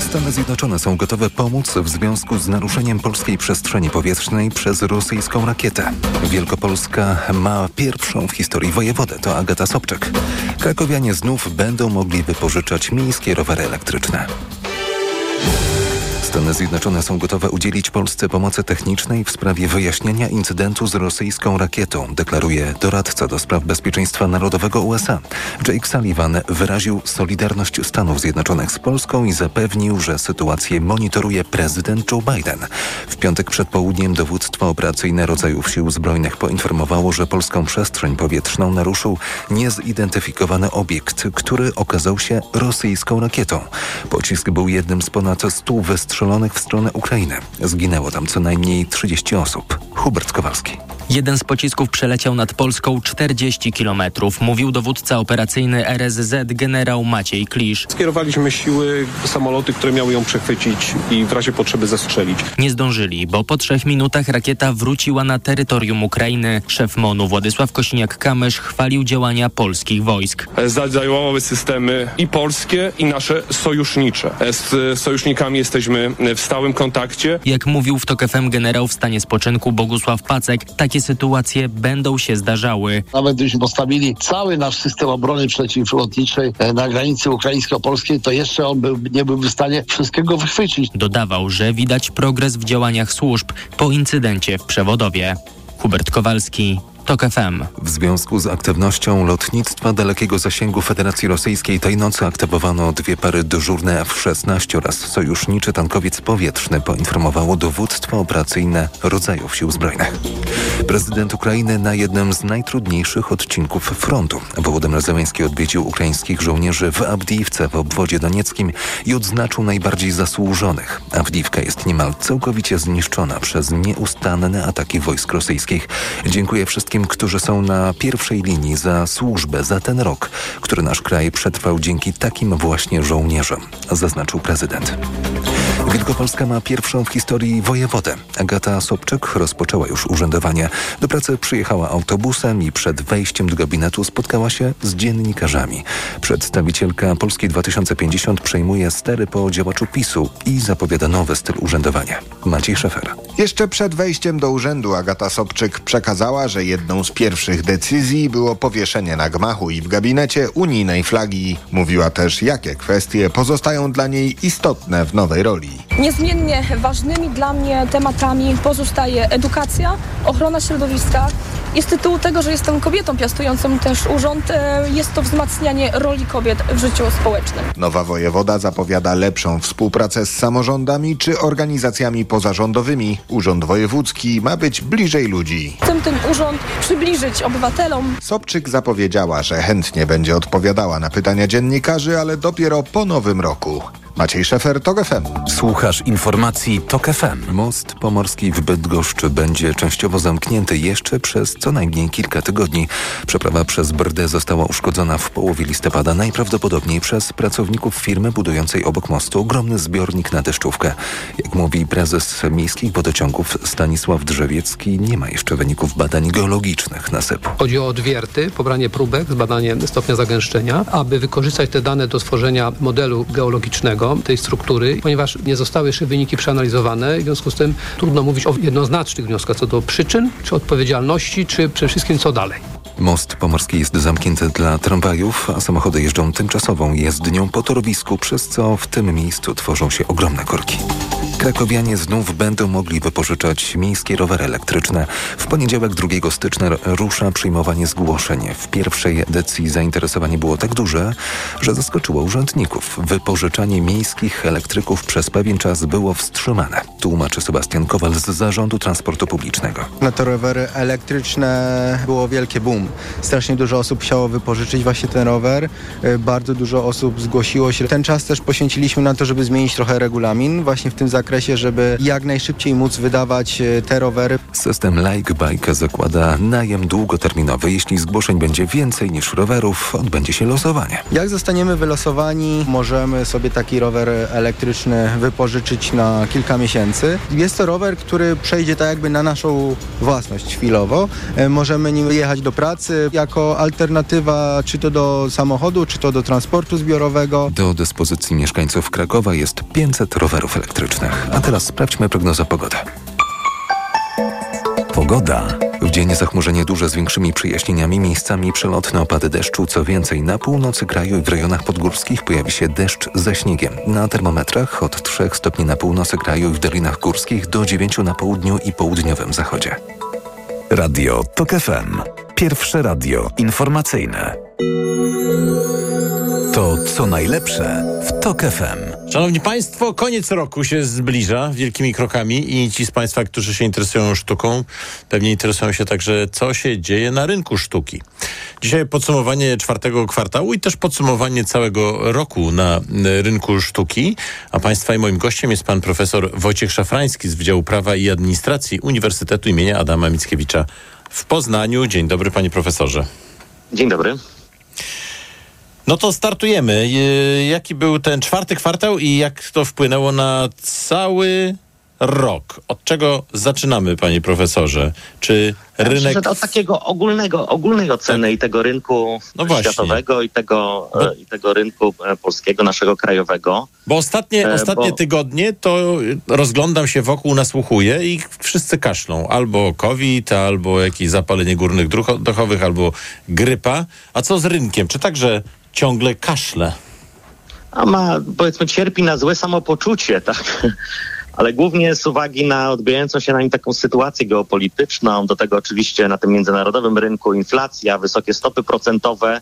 [SPEAKER 61] Stany Zjednoczone są gotowe pomóc w związku z naruszeniem polskiej przestrzeni powietrznej przez rosyjską rakietę. Wielkopolska ma pierwszą w historii wojewodę, to Agata Sobczak. Krakowianie znów będą mogli wypożyczać miejskie rowery elektryczne. Stany Zjednoczone są gotowe udzielić Polsce pomocy technicznej w sprawie wyjaśnienia incydentu z rosyjską rakietą, deklaruje doradca do spraw bezpieczeństwa narodowego USA. Jake Sullivan wyraził solidarność Stanów Zjednoczonych z Polską i zapewnił, że sytuację monitoruje prezydent Joe Biden. W piątek przed południem dowództwo operacyjne rodzajów sił zbrojnych poinformowało, że polską przestrzeń powietrzną naruszył niezidentyfikowany obiekt, który okazał się rosyjską rakietą. Pocisk był jednym z ponad 100 wystrzelonych w stronę Ukrainy. Zginęło tam co najmniej 30 osób. Hubert Kowalski.
[SPEAKER 52] Jeden z pocisków przeleciał nad Polską 40 kilometrów, mówił dowódca operacyjny RSZ generał Maciej Klisz.
[SPEAKER 62] Skierowaliśmy siły, samoloty, które miały ją przechwycić i w razie potrzeby zestrzelić.
[SPEAKER 52] Nie zdążyli, bo po trzech minutach rakieta wróciła na terytorium Ukrainy. Szef MONU Władysław Kosiniak-Kamysz chwalił działania polskich wojsk.
[SPEAKER 62] Zadziałały systemy i polskie, i nasze sojusznicze. Z sojusznikami jesteśmy w stałym kontakcie.
[SPEAKER 52] Jak mówił w TOK FM generał w stanie spoczynku Bogusław Pacek, takie sytuacje będą się zdarzały.
[SPEAKER 63] Nawet gdybyśmy postawili cały nasz system obrony przeciwlotniczej e, na granicy ukraińsko-polskiej, to jeszcze on był, nie byłby w stanie wszystkiego wychwycić.
[SPEAKER 52] Dodawał, że widać progres w działaniach służb po incydencie w Przewodowie. Hubert Kowalski, TOK FM.
[SPEAKER 61] W związku z aktywnością lotnictwa dalekiego zasięgu Federacji Rosyjskiej tej nocy aktywowano dwie pary dyżurne F-16 oraz sojuszniczy tankowiec powietrzny, poinformowało dowództwo operacyjne rodzajów sił zbrojnych. Prezydent Ukrainy na jednym z najtrudniejszych odcinków frontu. Wołodymyr Zełenski odwiedził ukraińskich żołnierzy w Abdiivce w obwodzie donieckim i odznaczył najbardziej zasłużonych. Awdiwka jest niemal całkowicie zniszczona przez nieustanne ataki wojsk rosyjskich. Dziękuję wszystkim wszystkim, którzy są na pierwszej linii za służbę, za ten rok, który nasz kraj przetrwał dzięki takim właśnie żołnierzom, zaznaczył prezydent. Wielkopolska ma pierwszą w historii wojewodę. Agata Sobczyk rozpoczęła już urzędowanie. Do pracy przyjechała autobusem i przed wejściem do gabinetu spotkała się z dziennikarzami. Przedstawicielka Polski 2050 przejmuje stery po działaczu PiSu i zapowiada nowy styl urzędowania. Maciej Szefer.
[SPEAKER 64] Jeszcze przed wejściem do urzędu Agata Sobczyk przekazała, że jedną z pierwszych decyzji było powieszenie na gmachu i w gabinecie unijnej flagi. Mówiła też, jakie kwestie pozostają dla niej istotne w nowej roli.
[SPEAKER 65] Niezmiennie ważnymi dla mnie tematami pozostaje edukacja, ochrona środowiska. I z tytułu tego, że jestem kobietą piastującą też urząd, e, jest to wzmacnianie roli kobiet w życiu społecznym.
[SPEAKER 64] Nowa wojewoda zapowiada lepszą współpracę z samorządami czy organizacjami pozarządowymi. Urząd Wojewódzki ma być bliżej ludzi.
[SPEAKER 65] Chcę ten urząd przybliżyć obywatelom.
[SPEAKER 64] Sobczyk zapowiedziała, że chętnie będzie odpowiadała na pytania dziennikarzy, ale dopiero po nowym roku. Maciej Szefer, TOK FM.
[SPEAKER 61] Słuchasz informacji TOK FM. Most pomorski w Bydgoszczy będzie częściowo zamknięty jeszcze przez co najmniej kilka tygodni. Przeprawa przez Brdę została uszkodzona w połowie listopada, najprawdopodobniej przez pracowników firmy budującej obok mostu ogromny zbiornik na deszczówkę. Jak mówi prezes miejskich wodociągów Stanisław Drzewiecki, nie ma jeszcze wyników badań geologicznych nasypu.
[SPEAKER 66] Chodzi o odwierty, pobranie próbek, zbadanie stopnia zagęszczenia, aby wykorzystać te dane do stworzenia modelu geologicznego tej struktury, ponieważ nie zostały jeszcze wyniki przeanalizowane w związku z tym trudno mówić o jednoznacznych wnioskach co do przyczyn, czy odpowiedzialności, czy przede wszystkim co dalej.
[SPEAKER 61] Most pomorski jest zamknięty dla tramwajów, a samochody jeżdżą tymczasową jezdnią po torowisku, przez co w tym miejscu tworzą się ogromne korki. Krakowianie znów będą mogli wypożyczać miejskie rowery elektryczne. W poniedziałek 2 stycznia rusza przyjmowanie zgłoszeń. W pierwszej edycji zainteresowanie było tak duże, że zaskoczyło urzędników. Wypożyczanie miejskich elektryków przez pewien czas było wstrzymane. Tłumaczy Sebastian Kowal z Zarządu Transportu Publicznego.
[SPEAKER 59] Na te rowery elektryczne było wielkie boom. Strasznie dużo osób chciało wypożyczyć właśnie ten rower. Y, bardzo dużo osób zgłosiło się. Ten czas też poświęciliśmy na to, żeby zmienić trochę regulamin właśnie w tym zakresie, żeby jak najszybciej móc wydawać y, te rowery.
[SPEAKER 61] System Like Bike zakłada najem długoterminowy. Jeśli zgłoszeń będzie więcej niż rowerów, odbędzie się losowanie.
[SPEAKER 59] Jak zostaniemy wylosowani, możemy sobie taki rower elektryczny wypożyczyć na kilka miesięcy. Jest to rower, który przejdzie tak jakby na naszą własność chwilowo. Y, możemy nim jechać do pracy jako alternatywa czy to do samochodu, czy to do transportu zbiorowego.
[SPEAKER 61] Do dyspozycji mieszkańców Krakowa jest 500 rowerów elektrycznych. A teraz sprawdźmy prognozę pogody. Pogoda. W dzień zachmurzenie duże z większymi przejaśnieniami, miejscami przelotne opady deszczu. Co więcej, na północy kraju i w rejonach podgórskich pojawi się deszcz ze śniegiem. Na termometrach od 3 stopni na północy kraju i w dolinach górskich do 9 na południu i południowym zachodzie.
[SPEAKER 67] Radio TOK FM. Pierwsze radio informacyjne. To co najlepsze w TOK FM.
[SPEAKER 11] Szanowni Państwo, koniec roku się zbliża wielkimi krokami i ci z Państwa, którzy się interesują sztuką, pewnie interesują się także, co się dzieje na rynku sztuki. Dzisiaj podsumowanie czwartego kwartału i też podsumowanie całego roku na rynku sztuki. A Państwa i moim gościem jest pan profesor Wojciech Szafrański z Wydziału Prawa i Administracji Uniwersytetu imienia Adama Mickiewicza w Poznaniu. Dzień dobry, panie profesorze.
[SPEAKER 68] Dzień dobry.
[SPEAKER 11] No to startujemy. Y, Jaki był ten czwarty kwartał i jak to wpłynęło na cały rok? Od czego zaczynamy, panie profesorze? Czy
[SPEAKER 68] Ja
[SPEAKER 11] rynek...
[SPEAKER 68] że od takiego ogólnego, ogólnej oceny i tego rynku
[SPEAKER 11] No
[SPEAKER 68] światowego i tego, e, i tego rynku e, polskiego, naszego krajowego.
[SPEAKER 11] Bo ostatnie,
[SPEAKER 68] E,
[SPEAKER 11] ostatnie
[SPEAKER 68] bo-
[SPEAKER 11] tygodnie to rozglądam się wokół, nasłuchuję i wszyscy kaszlą. Albo COVID, albo jakieś zapalenie górnych dróch dochowych, albo grypa. A co z rynkiem? Czy także ciągle kaszle?
[SPEAKER 68] A ma, powiedzmy, cierpi na złe samopoczucie, tak? Ale głównie z uwagi na odbijającą się na nim taką sytuację geopolityczną, do tego oczywiście na tym międzynarodowym rynku inflacja, wysokie stopy procentowe.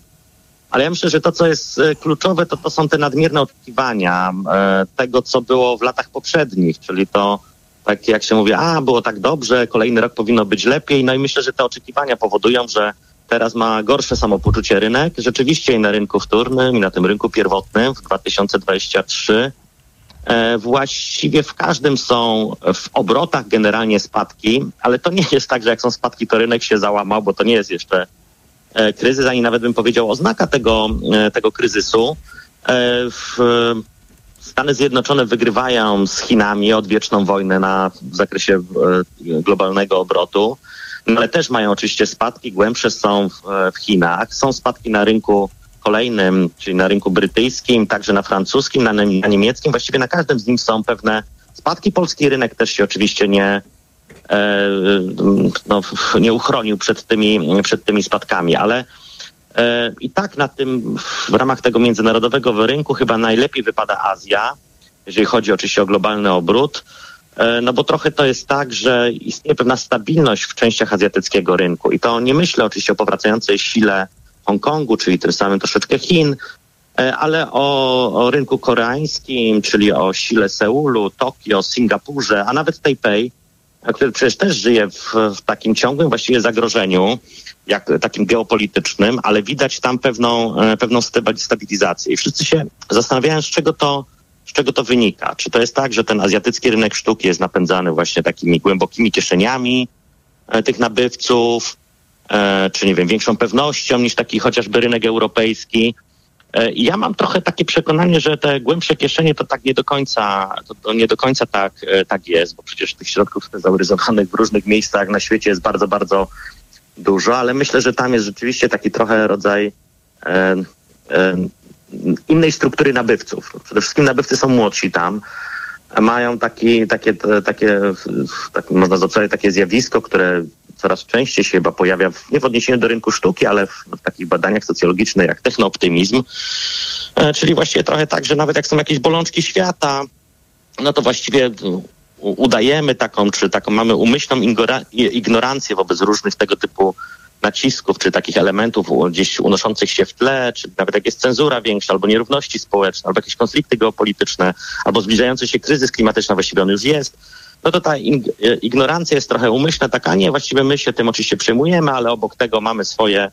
[SPEAKER 68] Ale ja myślę, że to, co jest e, kluczowe, to, to są te nadmierne oczekiwania e, tego, co było w latach poprzednich, czyli to, tak jak się mówi, a było tak dobrze, kolejny rok powinno być lepiej. No i myślę, że te oczekiwania powodują, że teraz ma gorsze samopoczucie rynek. Rzeczywiście i na rynku wtórnym, i na tym rynku pierwotnym w 2023 e, właściwie w każdym są w obrotach generalnie spadki, ale to nie jest tak, że jak są spadki, to rynek się załamał, bo to nie jest jeszcze e, kryzys, ani nawet bym powiedział oznaka tego, e, tego kryzysu. E, w, Stany Zjednoczone wygrywają z Chinami odwieczną wojnę na, w zakresie e, globalnego obrotu, no ale też mają oczywiście spadki, głębsze są w, w Chinach. Są spadki na rynku kolejnym, czyli na rynku brytyjskim, także na francuskim, na, na niemieckim. Właściwie na każdym z nich są pewne spadki. Polski rynek też się oczywiście nie, e, no, nie uchronił przed tymi, przed tymi spadkami, ale e, i tak na tym, w ramach tego międzynarodowego rynku chyba najlepiej wypada Azja, jeżeli chodzi oczywiście o globalny obrót. E, No bo trochę to jest tak, że istnieje pewna stabilność w częściach azjatyckiego rynku i to nie myślę oczywiście o powracającej sile Hongkongu, czyli tym samym troszeczkę Chin, e, ale o, o rynku koreańskim, czyli o sile Seulu, Tokio, Singapurze, a nawet Tajpej, e, który przecież też żyje w, w takim ciągłym właściwie zagrożeniu, jak takim geopolitycznym, ale widać tam pewną, e, pewną stabi- stabilizację. I wszyscy się zastanawiają, z czego to, z czego to wynika. Czy to jest tak, że ten azjatycki rynek sztuki jest napędzany właśnie takimi głębokimi kieszeniami e, tych nabywców, czy nie wiem, większą pewnością niż taki chociażby rynek europejski. E, ja mam trochę takie przekonanie, że te głębsze kieszenie to tak nie do końca, to, to nie do końca tak, e, tak jest, bo przecież tych środków stezauryzowanych w różnych miejscach na świecie jest bardzo, bardzo dużo, ale myślę, że tam jest rzeczywiście taki trochę rodzaj e, e, innej struktury nabywców. Przede wszystkim nabywcy są młodsi tam, mają taki, takie, takie, tak można zacząć takie zjawisko, które coraz częściej się chyba pojawia, w, nie w odniesieniu do rynku sztuki, ale w, w takich badaniach socjologicznych jak technooptymizm, e, czyli właściwie trochę tak, że nawet jak są jakieś bolączki świata, no to właściwie u- udajemy taką, czy taką mamy umyślną ignorancję wobec różnych tego typu nacisków, czy takich elementów gdzieś unoszących się w tle, czy nawet jak jest cenzura większa, albo nierówności społeczne, albo jakieś konflikty geopolityczne, albo zbliżający się kryzys klimatyczny, właściwie on już jest, no to ta ignorancja jest trochę umyślna, taka nie, właściwie my się tym oczywiście przejmujemy, ale obok tego mamy swoje,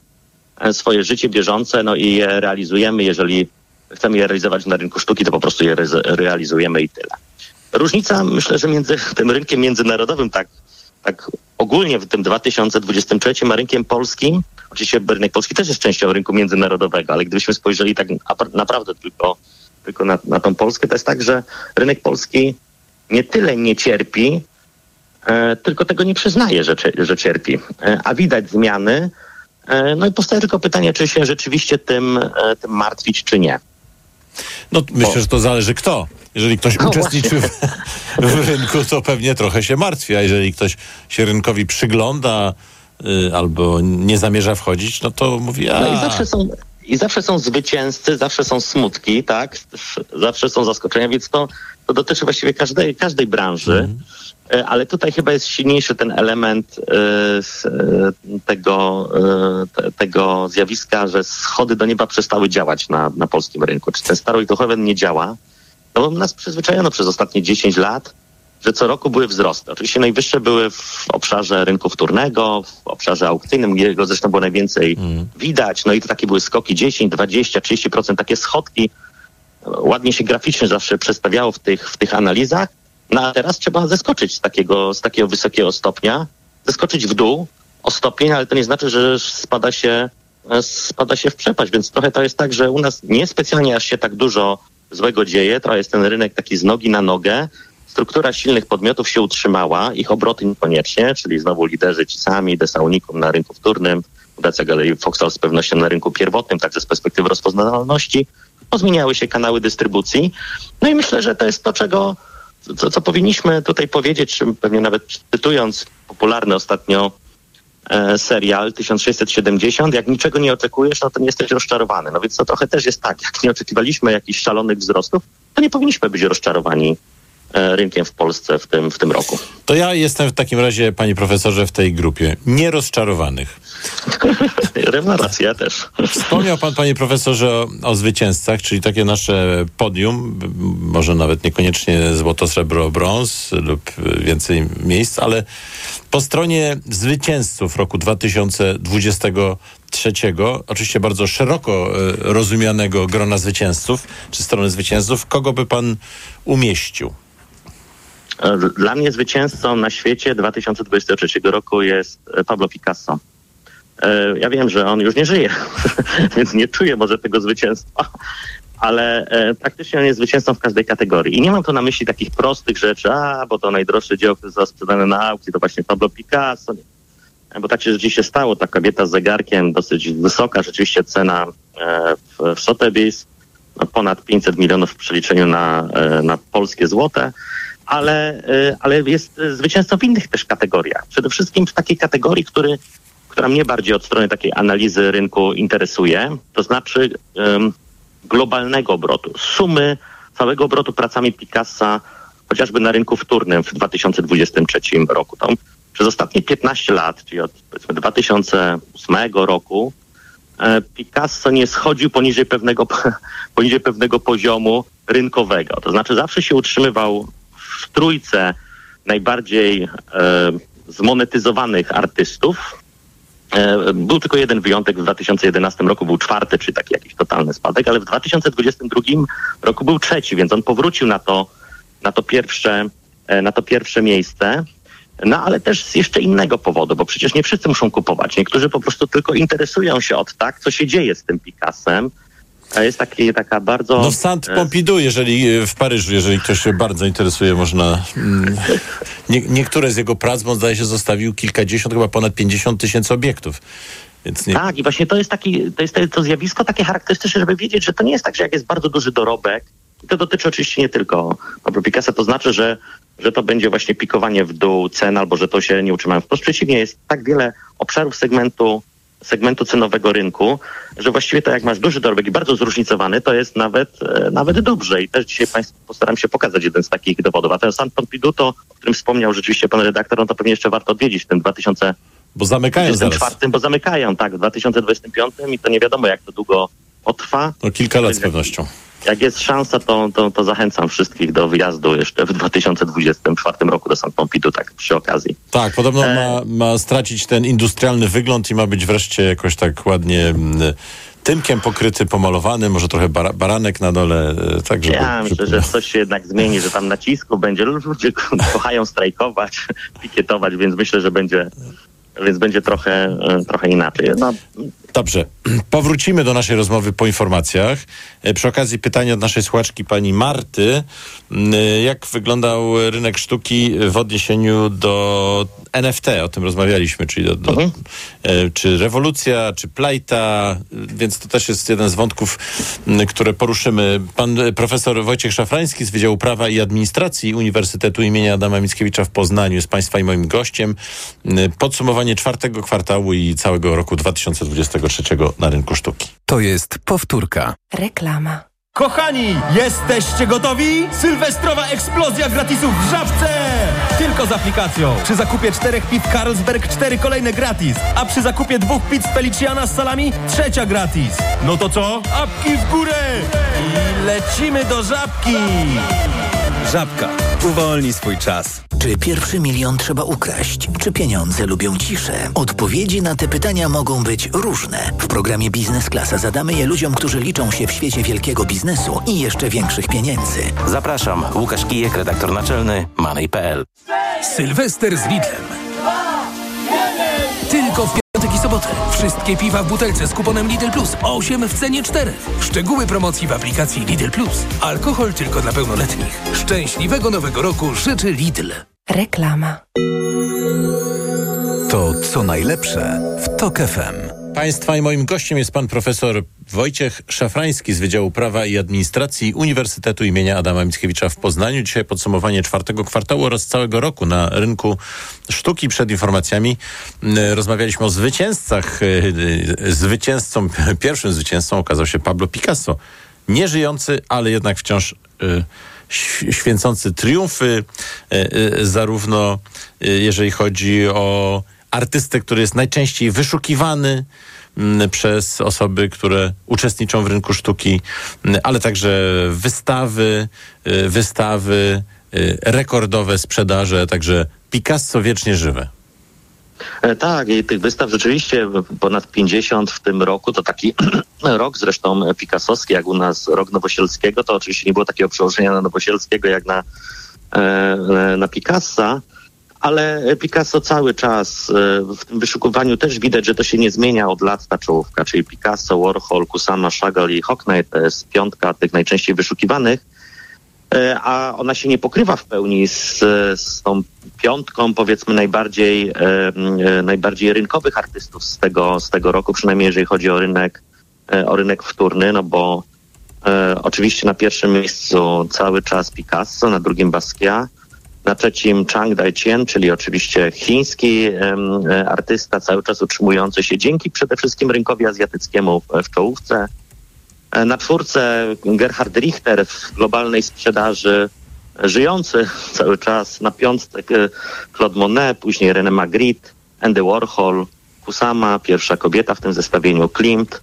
[SPEAKER 68] e, swoje życie bieżące, no i je realizujemy, jeżeli chcemy je realizować na rynku sztuki, to po prostu je re- realizujemy i tyle. Różnica, myślę, że między tym rynkiem międzynarodowym, tak, tak ogólnie w tym 2023, a rynkiem polskim, oczywiście rynek polski też jest częścią rynku międzynarodowego, ale gdybyśmy spojrzeli tak napra- naprawdę tylko, tylko na, na tą Polskę, to jest tak, że rynek polski nie tyle nie cierpi, e, tylko tego nie przyznaje, że, że cierpi. E, a widać zmiany. E, no i powstaje tylko pytanie, czy się rzeczywiście tym, tym martwić, czy nie.
[SPEAKER 11] No myślę, że to zależy kto. Jeżeli ktoś
[SPEAKER 68] No
[SPEAKER 11] uczestniczy w, w rynku, to pewnie trochę się martwi, a jeżeli ktoś się rynkowi przygląda y, albo nie zamierza wchodzić, no to mówi, a...
[SPEAKER 68] No i zawsze są, i zawsze są zwycięzcy, zawsze są smutki, tak? Zawsze są zaskoczenia, więc to, to dotyczy właściwie każdej, każdej branży. E, Ale tutaj chyba jest silniejszy ten element e, tego, te, tego zjawiska, że schody do nieba przestały działać na, na polskim rynku. Czy ten Staroituchowen nie działa? No bo nas przyzwyczajono przez ostatnie 10 lat, że co roku były wzrosty. Oczywiście najwyższe były w obszarze rynku wtórnego, w obszarze aukcyjnym, jego zresztą było najwięcej widać. No i to takie były skoki 10, 20, 30%, takie schodki. Ładnie się graficznie zawsze przedstawiało w tych, w tych analizach. No a teraz trzeba zeskoczyć z takiego, z takiego wysokiego stopnia, zeskoczyć w dół o stopień, ale to nie znaczy, że spada się, e, spada się w przepaść, więc trochę to jest tak, że u nas nie specjalnie aż się tak dużo złego dzieje, trochę jest ten rynek taki z nogi na nogę, struktura silnych podmiotów się utrzymała, ich obroty niekoniecznie, czyli znowu liderzy ci sami, Desaunikum na rynku wtórnym, Fundacja Galerii Foxtrot z pewnością na rynku pierwotnym, także z perspektywy rozpoznawalności, pozmieniały się kanały dystrybucji. No i myślę, że to jest to, czego, co, co powinniśmy tutaj powiedzieć, pewnie nawet cytując popularny ostatnio e, serial 1670, jak niczego nie oczekujesz, no to nie jesteś rozczarowany. No więc to trochę też jest tak, jak nie oczekiwaliśmy jakichś szalonych wzrostów, to nie powinniśmy być rozczarowani rynkiem w Polsce w tym, w tym roku.
[SPEAKER 11] To ja jestem w takim razie, panie profesorze, w tej grupie nierozczarowanych.
[SPEAKER 68] Rewelacja też.
[SPEAKER 11] Wspomniał pan, panie profesorze, o, o, zwycięzcach, czyli takie nasze podium, może nawet niekoniecznie złoto, srebro, brąz lub więcej miejsc, ale po stronie zwycięzców roku 2023, oczywiście bardzo szeroko e, rozumianego grona zwycięzców, czy strony zwycięzców, kogo by pan umieścił?
[SPEAKER 68] E, dla mnie zwycięzcą na świecie 2023 roku jest e, Pablo Picasso. E, ja wiem, że on już nie żyje, więc nie czuję może tego zwycięstwa, ale praktycznie on jest zwycięzcą w każdej kategorii. I nie mam tu na myśli takich prostych rzeczy, a bo to najdroższe dzieło, które zostało sprzedane na aukcji, to właśnie Pablo Picasso. Bo tak się rzeczywiście stało, ta kobieta z zegarkiem dosyć wysoka, rzeczywiście cena w, Sotheby's, no ponad 500 milionów w przeliczeniu na, na polskie złote ale, y, ale jest zwycięzcą w innych też kategoriach. Przede wszystkim w takiej kategorii, który, która mnie bardziej od strony takiej analizy rynku interesuje, to znaczy um, globalnego obrotu, sumy całego obrotu pracami Picassa, chociażby na rynku wtórnym w 2023 roku. Przez ostatnie 15 lat, czyli od powiedzmy 2008 roku, e, Picasso nie schodził poniżej pewnego, poniżej pewnego poziomu rynkowego. To znaczy zawsze się utrzymywał w trójce najbardziej e, zmonetyzowanych artystów. E, był tylko jeden wyjątek w 2011 roku, był czwarty, czyli taki jakiś totalny spadek, ale w 2022 roku był trzeci, więc on powrócił na to, na to pierwsze, e, na to pierwsze miejsce. No ale też z jeszcze innego powodu, bo przecież nie wszyscy muszą kupować. Niektórzy po prostu tylko interesują się od tak, co się dzieje z tym Picassem jest taki, taka bardzo...
[SPEAKER 11] No w Saint Pompidou, jeżeli e, w Paryżu, jeżeli ktoś się bardzo interesuje, można... Mm, nie, niektóre z jego prac, bo zdaje się zostawił kilkadziesiąt, chyba ponad 50 tysięcy obiektów.
[SPEAKER 68] Nie... Tak, i właśnie to jest, taki, to jest to zjawisko takie charakterystyczne, żeby wiedzieć, że to nie jest tak, że jak jest bardzo duży dorobek, i to dotyczy oczywiście nie tylko Pablo Picasso, to znaczy, że, że to będzie właśnie pikowanie w dół cen, albo że to się nie utrzymają. Wprost przeciwnie, jest tak wiele obszarów segmentu segmentu cenowego rynku, że właściwie to jak masz duży dorobek i bardzo zróżnicowany, to jest nawet, e, nawet dobrze. I też dzisiaj Państwu postaram się pokazać jeden z takich dowodów. A ten San Pompidou, to, o którym wspomniał rzeczywiście pan redaktor, no to pewnie jeszcze warto odwiedzić w tym 2000
[SPEAKER 11] bo zamykają zaraz.
[SPEAKER 68] bo zamykają, tak, w 2025 i to nie wiadomo jak to długo potrwa.
[SPEAKER 11] No kilka lat z pewnością.
[SPEAKER 68] Jak jest szansa, to, to, to, zachęcam wszystkich do wyjazdu jeszcze w 2024 roku do San Pompidou, tak przy okazji.
[SPEAKER 11] Tak, podobno e... ma, ma stracić ten industrialny wygląd i ma być wreszcie jakoś tak ładnie mm, tymkiem pokryty, pomalowany, może trochę bar baranek na dole.
[SPEAKER 68] E, tak, żeby, ja myślę, że coś się jednak zmieni, że tam nacisku będzie, ludzie kochają strajkować, pikietować, więc myślę, że będzie więc będzie trochę, e, trochę inaczej. No.
[SPEAKER 11] Dobrze. Powrócimy do naszej rozmowy po informacjach. E, przy okazji pytania od naszej słuchaczki pani Marty. Mm, e, jak wyglądał rynek sztuki w odniesieniu do NFT? O tym rozmawialiśmy, czyli do, do, mhm. czy rewolucja, czy plajta, więc to też jest jeden z wątków, mm, które poruszymy. Pan profesor Wojciech Szafrański z Wydziału Prawa i Administracji Uniwersytetu imienia Adama Mickiewicza w Poznaniu jest państwa i moim gościem. Mm, podsumowanie czwartego kwartału i całego roku 2023 na rynku sztuki.
[SPEAKER 67] To jest powtórka.
[SPEAKER 69] Reklama.
[SPEAKER 70] Kochani, jesteście gotowi? Sylwestrowa eksplozja gratisów w Żabce! Tylko z aplikacją. Przy zakupie czterech pit Carlsberg cztery kolejne gratis, a przy zakupie dwóch pizz Feliciana z salami trzecia gratis. No to co? Apki w górę! I lecimy do Żabki!
[SPEAKER 71] Żabka. Uwolnij swój czas.
[SPEAKER 72] Czy pierwszy milion trzeba ukraść? Czy pieniądze lubią ciszę? Odpowiedzi na te pytania mogą być różne. W programie Biznes Klasa zadamy je ludziom, którzy liczą się w świecie wielkiego biznesu i jeszcze większych pieniędzy.
[SPEAKER 73] Zapraszam. Łukasz Kijek, redaktor naczelny Money.pl
[SPEAKER 74] Sylwester z Lidlem. Tylko w piątek i sobotę. Wszystkie piwa w butelce z kuponem Lidl Plus. 8 w cenie 4. Szczegóły promocji w aplikacji Lidl Plus. Alkohol tylko dla pełnoletnich. Szczęśliwego nowego roku życzy Lidl.
[SPEAKER 69] Reklama.
[SPEAKER 67] To co najlepsze w TOK FM.
[SPEAKER 11] Państwa i moim gościem jest pan profesor Wojciech Szafrański z Wydziału Prawa i Administracji Uniwersytetu imienia Adama Mickiewicza w Poznaniu. Dzisiaj podsumowanie czwartego kwartału oraz całego roku na rynku sztuki. Przed informacjami rozmawialiśmy o zwycięzcach. Zwycięzcą, pierwszym zwycięzcą okazał się Pablo Picasso. Nieżyjący, ale jednak wciąż święcący triumfy, zarówno jeżeli chodzi o artystę, który jest najczęściej wyszukiwany przez osoby, które uczestniczą w rynku sztuki, ale także wystawy, wystawy, rekordowe sprzedaże, także Picasso wiecznie żywe.
[SPEAKER 68] Tak, i tych wystaw rzeczywiście ponad 50 w tym roku. To taki rok zresztą Picassowski, jak u nas rok Nowosielskiego. To oczywiście nie było takiego przełożenia na Nowosielskiego jak na, na Picassa ale Picasso cały czas w tym wyszukowaniu też widać, że to się nie zmienia od lat ta czołówka, czyli Picasso, Warhol, Kusama, Chagall i Hockney to jest piątka tych najczęściej wyszukiwanych, a ona się nie pokrywa w pełni z, z tą piątką powiedzmy najbardziej, najbardziej rynkowych artystów z tego, z tego roku, przynajmniej jeżeli chodzi o rynek, o rynek wtórny, no bo oczywiście na pierwszym miejscu cały czas Picasso, na drugim Basquiat, na trzecim Chang Dai-chien, czyli oczywiście chiński um, artysta, cały czas utrzymujący się dzięki przede wszystkim rynkowi azjatyckiemu w czołówce. Na czwórce Gerhard Richter w globalnej sprzedaży, żyjący cały czas. Na piątce Claude Monet, później René Magritte, Andy Warhol, Kusama, pierwsza kobieta w tym zestawieniu, Klimt.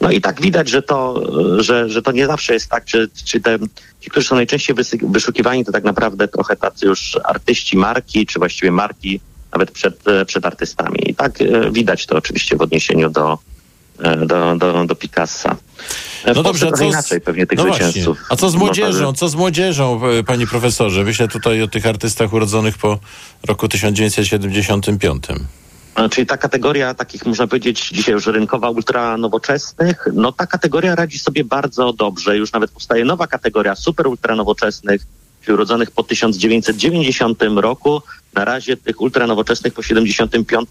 [SPEAKER 68] No i tak widać, że to, że, że to nie zawsze jest tak, czy, czy te, ci, którzy są najczęściej wyszukiwani, to tak naprawdę trochę tacy już artyści marki, czy właściwie marki nawet przed, przed artystami. I tak widać to oczywiście w odniesieniu do, do, do, do Picassa.
[SPEAKER 11] No dobrze, a co
[SPEAKER 68] inaczej pewnie tych
[SPEAKER 11] no
[SPEAKER 68] zwycięzców.
[SPEAKER 11] Właśnie. A co z młodzieżą? Co z młodzieżą, panie profesorze? Myślę tutaj o tych artystach urodzonych po roku 1975.
[SPEAKER 68] Czyli ta kategoria takich, można powiedzieć, dzisiaj już rynkowa ultra nowoczesnych, no ta kategoria radzi sobie bardzo dobrze. Już nawet powstaje nowa kategoria super ultra nowoczesnych, urodzonych po 1990 roku. Na razie tych ultra nowoczesnych po 75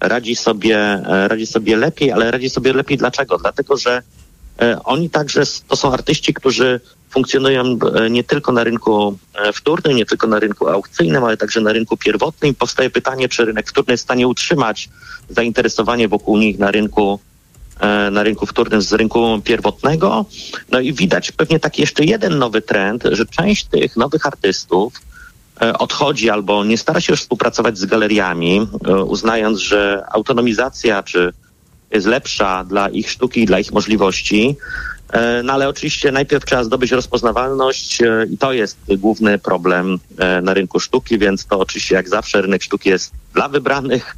[SPEAKER 68] radzi sobie, radzi sobie lepiej, ale radzi sobie lepiej dlaczego? Dlatego, że oni także to są artyści, którzy funkcjonują nie tylko na rynku wtórnym, nie tylko na rynku aukcyjnym, ale także na rynku pierwotnym. Powstaje pytanie, czy rynek wtórny jest w stanie utrzymać zainteresowanie wokół nich na rynku na rynku wtórnym z rynku pierwotnego. No i widać pewnie taki jeszcze jeden nowy trend, że część tych nowych artystów odchodzi albo nie stara się już współpracować z galeriami, uznając, że autonomizacja czy jest lepsza dla ich sztuki i dla ich możliwości. No ale oczywiście najpierw trzeba zdobyć rozpoznawalność i to jest główny problem na rynku sztuki, więc to oczywiście jak zawsze rynek sztuki jest dla wybranych,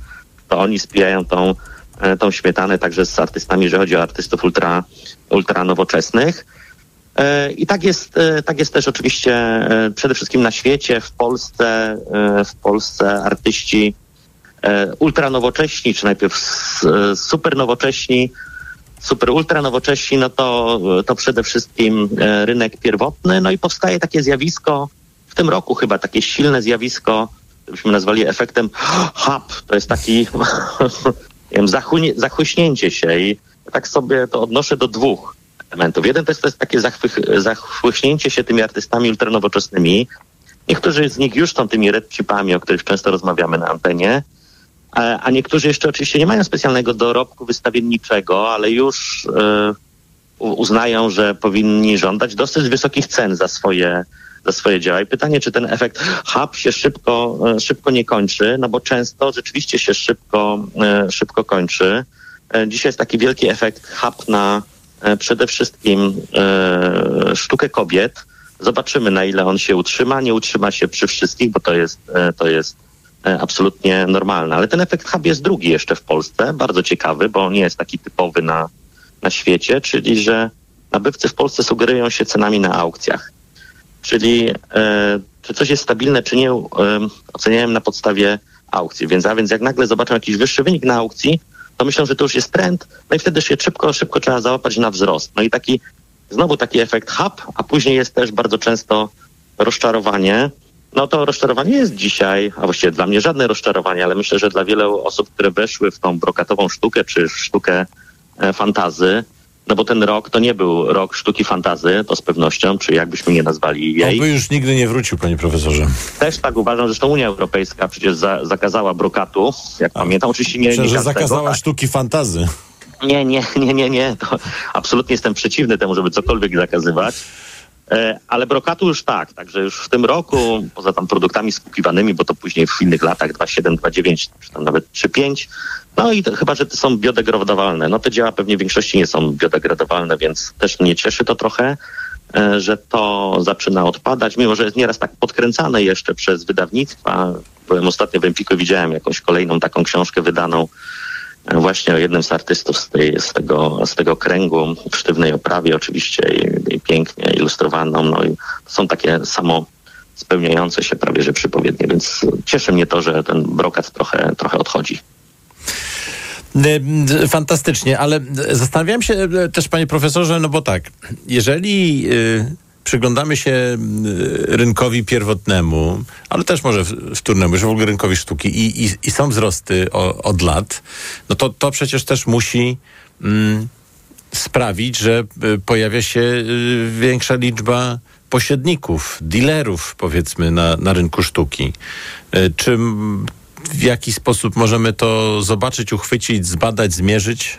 [SPEAKER 68] to oni spijają tą, tą śmietanę także z artystami, jeżeli chodzi o artystów ultra, ultra nowoczesnych. I tak jest, tak jest też oczywiście przede wszystkim na świecie, w Polsce, w Polsce artyści ultra nowocześni, czy najpierw super nowocześni, super ultra nowocześni, no to, to przede wszystkim rynek pierwotny. No i powstaje takie zjawisko, w tym roku chyba takie silne zjawisko, byśmy nazwali efektem hub. To jest taki nie wiem, zachunie, zachłyśnięcie się i tak sobie to odnoszę do dwóch elementów. Jeden to jest, to jest takie zachłyśnięcie się tymi artystami ultranowoczesnymi. Niektórzy z nich już są tymi red chipami, o których często rozmawiamy na antenie, a niektórzy jeszcze oczywiście nie mają specjalnego dorobku wystawienniczego, ale już y, uznają, że powinni żądać dosyć wysokich cen za swoje, za swoje dzieła. I pytanie, czy ten efekt hub się szybko, szybko nie kończy, no bo często rzeczywiście się szybko, y, szybko kończy. Dzisiaj jest taki wielki efekt hub na przede wszystkim sztukę kobiet. Zobaczymy, na ile on się utrzyma. Nie utrzyma się przy wszystkich, bo to jest, to jest absolutnie normalne. Ale ten efekt hub jest drugi jeszcze w Polsce, bardzo ciekawy, bo nie jest taki typowy na, na świecie, czyli że nabywcy w Polsce sugerują się cenami na aukcjach. Czyli e, czy coś jest stabilne, czy nie, e, oceniałem na podstawie aukcji. Więc, a więc jak nagle zobaczą jakiś wyższy wynik na aukcji, to myślą, że to już jest trend, no i wtedy się szybko, szybko trzeba załapać na wzrost. No i taki, znowu taki efekt hub, a później jest też bardzo często rozczarowanie. No to rozczarowanie jest dzisiaj, a właściwie dla mnie żadne rozczarowanie, ale myślę, że dla wielu osób, które weszły w tą brokatową sztukę, czy sztukę e, fantazy, no bo ten rok to nie był rok sztuki fantazy, to z pewnością, czy jakbyśmy nie nazwali jej.
[SPEAKER 11] On by już nigdy nie wrócił, panie profesorze.
[SPEAKER 68] Też tak uważam, zresztą Unia Europejska przecież za, zakazała brokatu, jak pamiętam. Oczywiście nie,
[SPEAKER 11] Myślę,
[SPEAKER 68] nie
[SPEAKER 11] że
[SPEAKER 68] każdego,
[SPEAKER 11] zakazała
[SPEAKER 68] tak.
[SPEAKER 11] sztuki fantazy.
[SPEAKER 68] Nie, nie, nie, nie, nie. To absolutnie jestem przeciwny temu, żeby cokolwiek zakazywać. E, Ale brokatu już tak, także już w tym roku, poza tam produktami skupiwanymi, bo to później w innych latach 2,7, 2,9, czy tam nawet 3,5, no i to, chyba, że te są biodegradowalne. No te dzieła pewnie w większości nie są biodegradowalne, więc też mnie cieszy to trochę, e, że to zaczyna odpadać, mimo że jest nieraz tak podkręcane jeszcze przez wydawnictwa. Byłem ostatnio w Empiku widziałem jakąś kolejną taką książkę wydaną właśnie o jednym z artystów z, tej, z, tego, z tego kręgu w sztywnej oprawie oczywiście i, i pięknie ilustrowaną. No i są takie samo spełniające się prawie że przypowiednie, więc cieszy mnie to, że ten brokat trochę, trochę odchodzi.
[SPEAKER 11] E, Fantastycznie, ale zastanawiałem się e, też, panie profesorze, no bo tak, jeżeli y, przyglądamy się y, rynkowi pierwotnemu, ale też może wtórnemu, że w ogóle rynkowi sztuki i, i, i są wzrosty o, od lat, no to, to przecież też musi mm, sprawić, że y, pojawia się y, większa liczba pośredników, dealerów, powiedzmy, na, na rynku sztuki. Y, Czy w jaki sposób możemy to zobaczyć, uchwycić, zbadać, zmierzyć?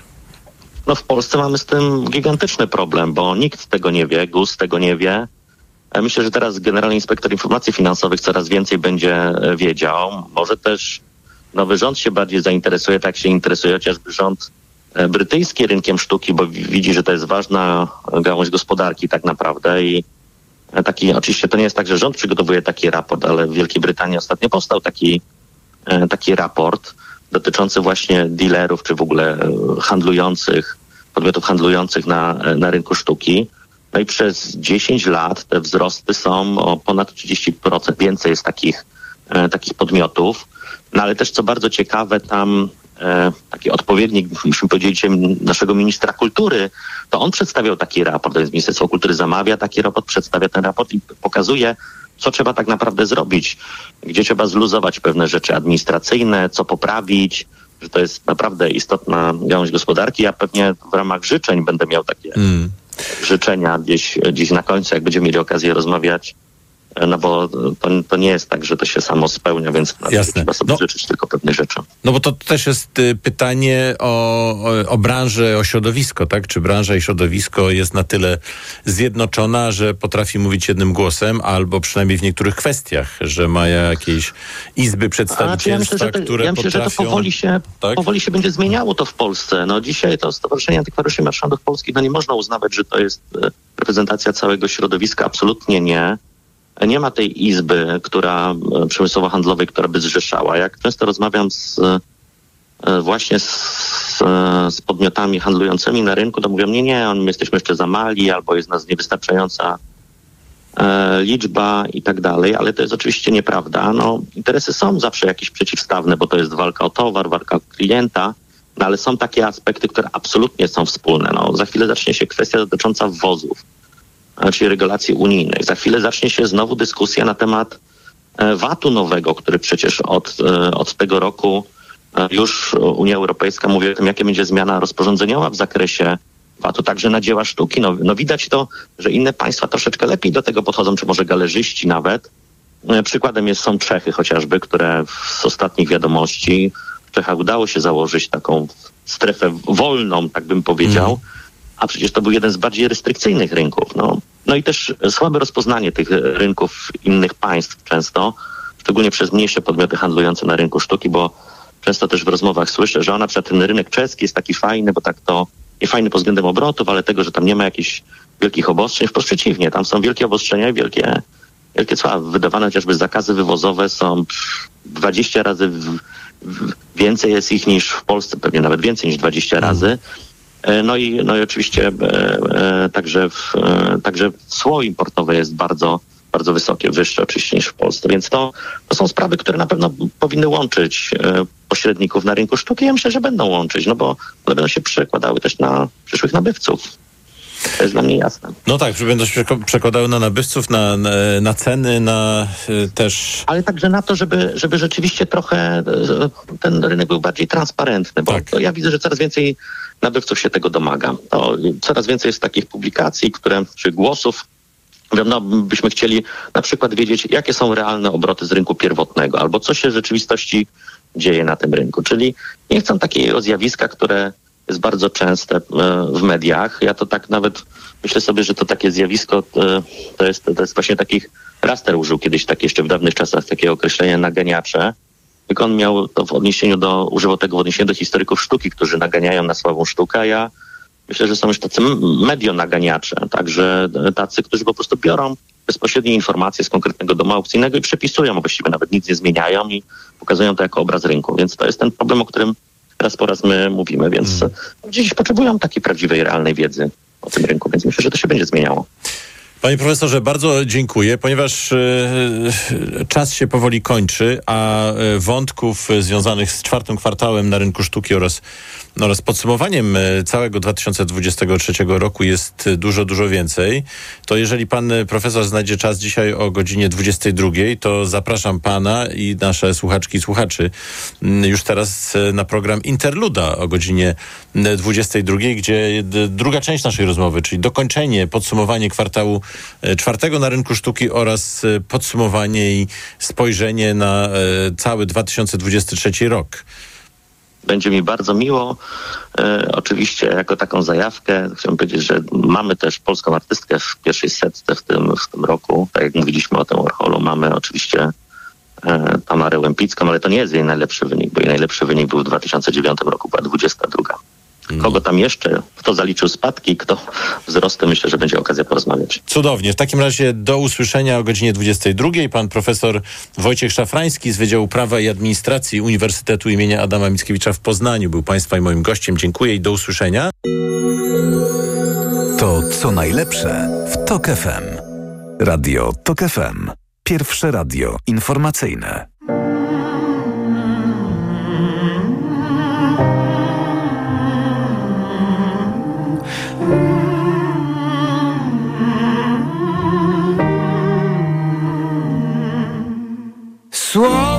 [SPEAKER 68] No w Polsce mamy z tym gigantyczny problem, bo nikt tego nie wie, GUS tego nie wie. E, Myślę, że teraz Generalny Inspektor Informacji Finansowych coraz więcej będzie e, wiedział. Może też nowy rząd się bardziej zainteresuje, tak się interesuje chociażby rząd e, brytyjski rynkiem sztuki, bo wi- widzi, że to jest ważna gałąź gospodarki tak naprawdę i taki, oczywiście to nie jest tak, że rząd przygotowuje taki raport, ale w Wielkiej Brytanii ostatnio powstał taki, taki raport dotyczący właśnie dealerów, czy w ogóle e, handlujących, podmiotów handlujących na, e, na rynku sztuki. No i przez 10 lat te wzrosty są o ponad 30%. Więcej jest takich, e, takich podmiotów. No ale też co bardzo ciekawe, tam e, taki odpowiednik, musimy powiedzieć, naszego ministra kultury, to on przedstawiał taki raport, więc Ministerstwo Kultury zamawia taki raport, przedstawia ten raport i pokazuje, co trzeba tak naprawdę zrobić, gdzie trzeba zluzować pewne rzeczy administracyjne, co poprawić, że to jest naprawdę istotna gałąź gospodarki. Ja pewnie w ramach życzeń będę miał takie życzenia gdzieś, gdzieś na końcu, jak będziemy mieli okazję rozmawiać, no bo to, to nie jest tak, że to się samo spełnia, więc trzeba sobie życzyć tylko pewnych rzeczy.
[SPEAKER 11] No bo to też jest y, pytanie o, o, o branżę, o środowisko, tak? Czy branża i środowisko jest na tyle zjednoczona, że potrafi mówić jednym głosem, albo przynajmniej w niektórych kwestiach, że ma jakieś izby przedstawicielstwa,
[SPEAKER 68] ja myślę, to,
[SPEAKER 11] które
[SPEAKER 68] ja myślę, że to
[SPEAKER 11] potrafią...
[SPEAKER 68] powoli się,
[SPEAKER 11] Tak?
[SPEAKER 68] powoli się będzie zmieniało to w Polsce. No dzisiaj to Stowarzyszenie Antykwariuszy i Marszandów Polskich, no nie można uznawać, że to jest e, reprezentacja całego środowiska. Absolutnie nie. Nie ma tej izby, która e, przemysłowo-handlowej, która by zrzeszała. Jak często rozmawiam z e, właśnie z, e, z podmiotami handlującymi na rynku, to mówią, nie, nie, my jesteśmy jeszcze za mali, albo jest nas niewystarczająca e, liczba i tak dalej, ale to jest oczywiście nieprawda. No, interesy są zawsze jakieś przeciwstawne, bo to jest walka o towar, walka o klienta, no, ale są takie aspekty, które absolutnie są wspólne. No, za chwilę zacznie się kwestia dotycząca wwozów, e, czyli regulacji unijnych. Za chwilę zacznie się znowu dyskusja na temat e, VAT-u nowego, który przecież od, e, od tego roku e, już Unia Europejska mówi o tym, jakie będzie zmiana rozporządzeniowa w zakresie VAT-u, także na dzieła sztuki. No, no widać to, że inne państwa troszeczkę lepiej do tego podchodzą, czy może galerzyści nawet. Przykładem jest, są Czechy chociażby, które z ostatnich wiadomości w Czechach udało się założyć taką strefę wolną, tak bym powiedział, a przecież to był jeden z bardziej restrykcyjnych rynków. No, no i też słabe rozpoznanie tych rynków innych państw często, szczególnie przez mniejsze podmioty handlujące na rynku sztuki, bo często też w rozmowach słyszę, że ona przykład ten rynek czeski jest taki fajny, bo tak to nie fajny pod względem obrotów, ale tego, że tam nie ma jakichś wielkich obostrzeń, wprost przeciwnie, tam są wielkie obostrzenia i wielkie, wielkie cła. Wydawane chociażby zakazy wywozowe są pff, 20 razy w, w, więcej jest ich niż w Polsce, pewnie nawet więcej niż 20 razy. E, No i, no i oczywiście e, e, także, w, także cło importowe jest bardzo, bardzo wysokie, wyższe oczywiście niż w Polsce. Więc to, to są sprawy, które na pewno powinny łączyć pośredników na rynku sztuki. Ja myślę, że będą łączyć, no bo one będą się przekładały też na przyszłych nabywców. To jest dla mnie jasne.
[SPEAKER 11] No tak, że będą się przekładały na nabywców, na, na, na ceny, na y, też...
[SPEAKER 68] Ale także na to, żeby, żeby rzeczywiście trochę ten rynek był bardziej transparentny, bo tak. ja widzę, że coraz więcej nabywców się tego domaga. To coraz więcej jest takich publikacji, które, czy głosów, no, byśmy chcieli na przykład wiedzieć, jakie są realne obroty z rynku pierwotnego, albo co się w rzeczywistości dzieje na tym rynku. Czyli nie chcą takiego zjawiska, które jest bardzo częste e, w mediach. Ja to tak nawet myślę sobie, że to takie zjawisko e, to jest, to jest właśnie takich, Raster użył kiedyś tak jeszcze w dawnych czasach takiego określenia naganiacze, tylko on miał to w odniesieniu do, używał tego w odniesieniu do historyków sztuki, którzy naganiają na słabą sztukę, a ja myślę, że są już tacy medionaganiacze, także tacy, którzy po prostu biorą bezpośrednie informacje z konkretnego domu aukcyjnego i przepisują, a właściwie nawet nic nie zmieniają i pokazują to jako obraz rynku. Więc to jest ten problem, o którym raz po raz my mówimy, więc hmm. dziś potrzebują takiej prawdziwej, realnej wiedzy o tym rynku, więc myślę, że to się będzie zmieniało.
[SPEAKER 11] Panie profesorze, bardzo dziękuję, ponieważ e, czas się powoli kończy, a e, wątków związanych z czwartym kwartałem na rynku sztuki oraz no oraz podsumowaniem e, całego 2023 roku jest dużo, dużo więcej. To jeżeli pan profesor znajdzie czas dzisiaj o godzinie 22, to zapraszam pana i nasze słuchaczki i słuchaczy mm, już teraz e, na program Interluda o godzinie 22, gdzie druga część naszej rozmowy, czyli dokończenie, podsumowanie kwartału e, czwartego na rynku sztuki oraz podsumowanie i spojrzenie na cały 2023 rok.
[SPEAKER 68] Będzie mi bardzo miło. E, oczywiście jako taką zajawkę chciałbym powiedzieć, że mamy też polską artystkę w pierwszej setce w tym, w tym roku. Tak jak mówiliśmy o tym Warholu, mamy oczywiście e, Tamarę Łępicką, ale to nie jest jej najlepszy wynik, bo jej najlepszy wynik był w 2009 roku, była 22. Kogo tam jeszcze, kto zaliczył spadki, kto wzrosty, myślę, że będzie okazja porozmawiać.
[SPEAKER 11] Cudownie. W takim razie do usłyszenia o godzinie 22. Pan profesor Wojciech Szafrański z Wydziału Prawa i Administracji Uniwersytetu imienia Adama Mickiewicza w Poznaniu był Państwa i moim gościem. Dziękuję i do usłyszenia.
[SPEAKER 67] To co najlepsze w TOK FM. Radio TOK FM. Pierwsze radio informacyjne.
[SPEAKER 75] Słowa,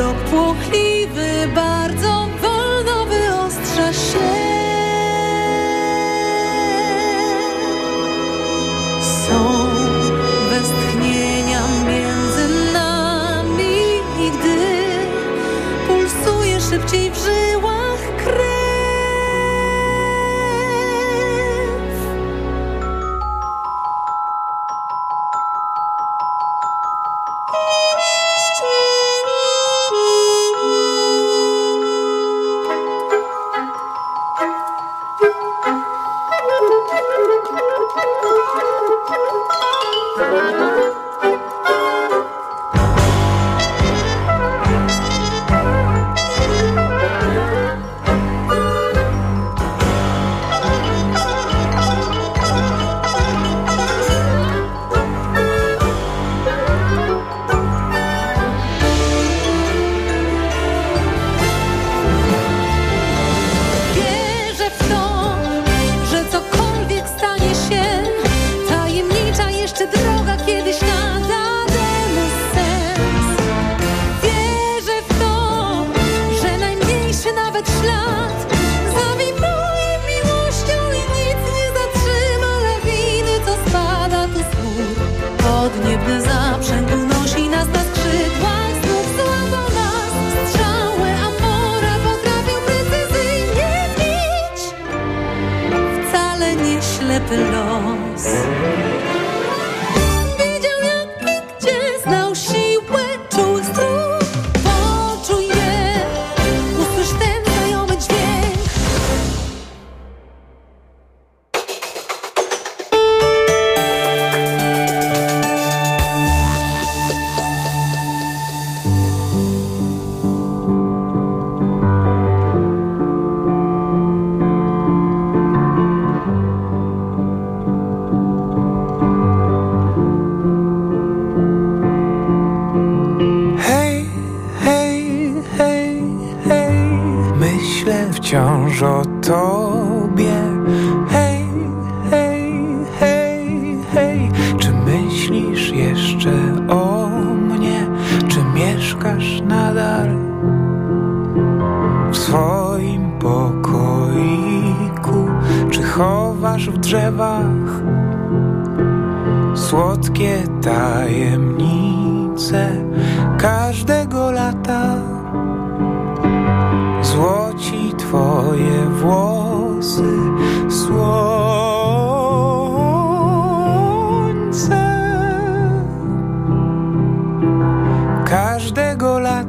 [SPEAKER 44] Wzrok płochliwy, bardzo wolno wyostrza się. Są westchnienia między nami, i
[SPEAKER 76] gdy pulsuje szybciej w
[SPEAKER 44] życiu.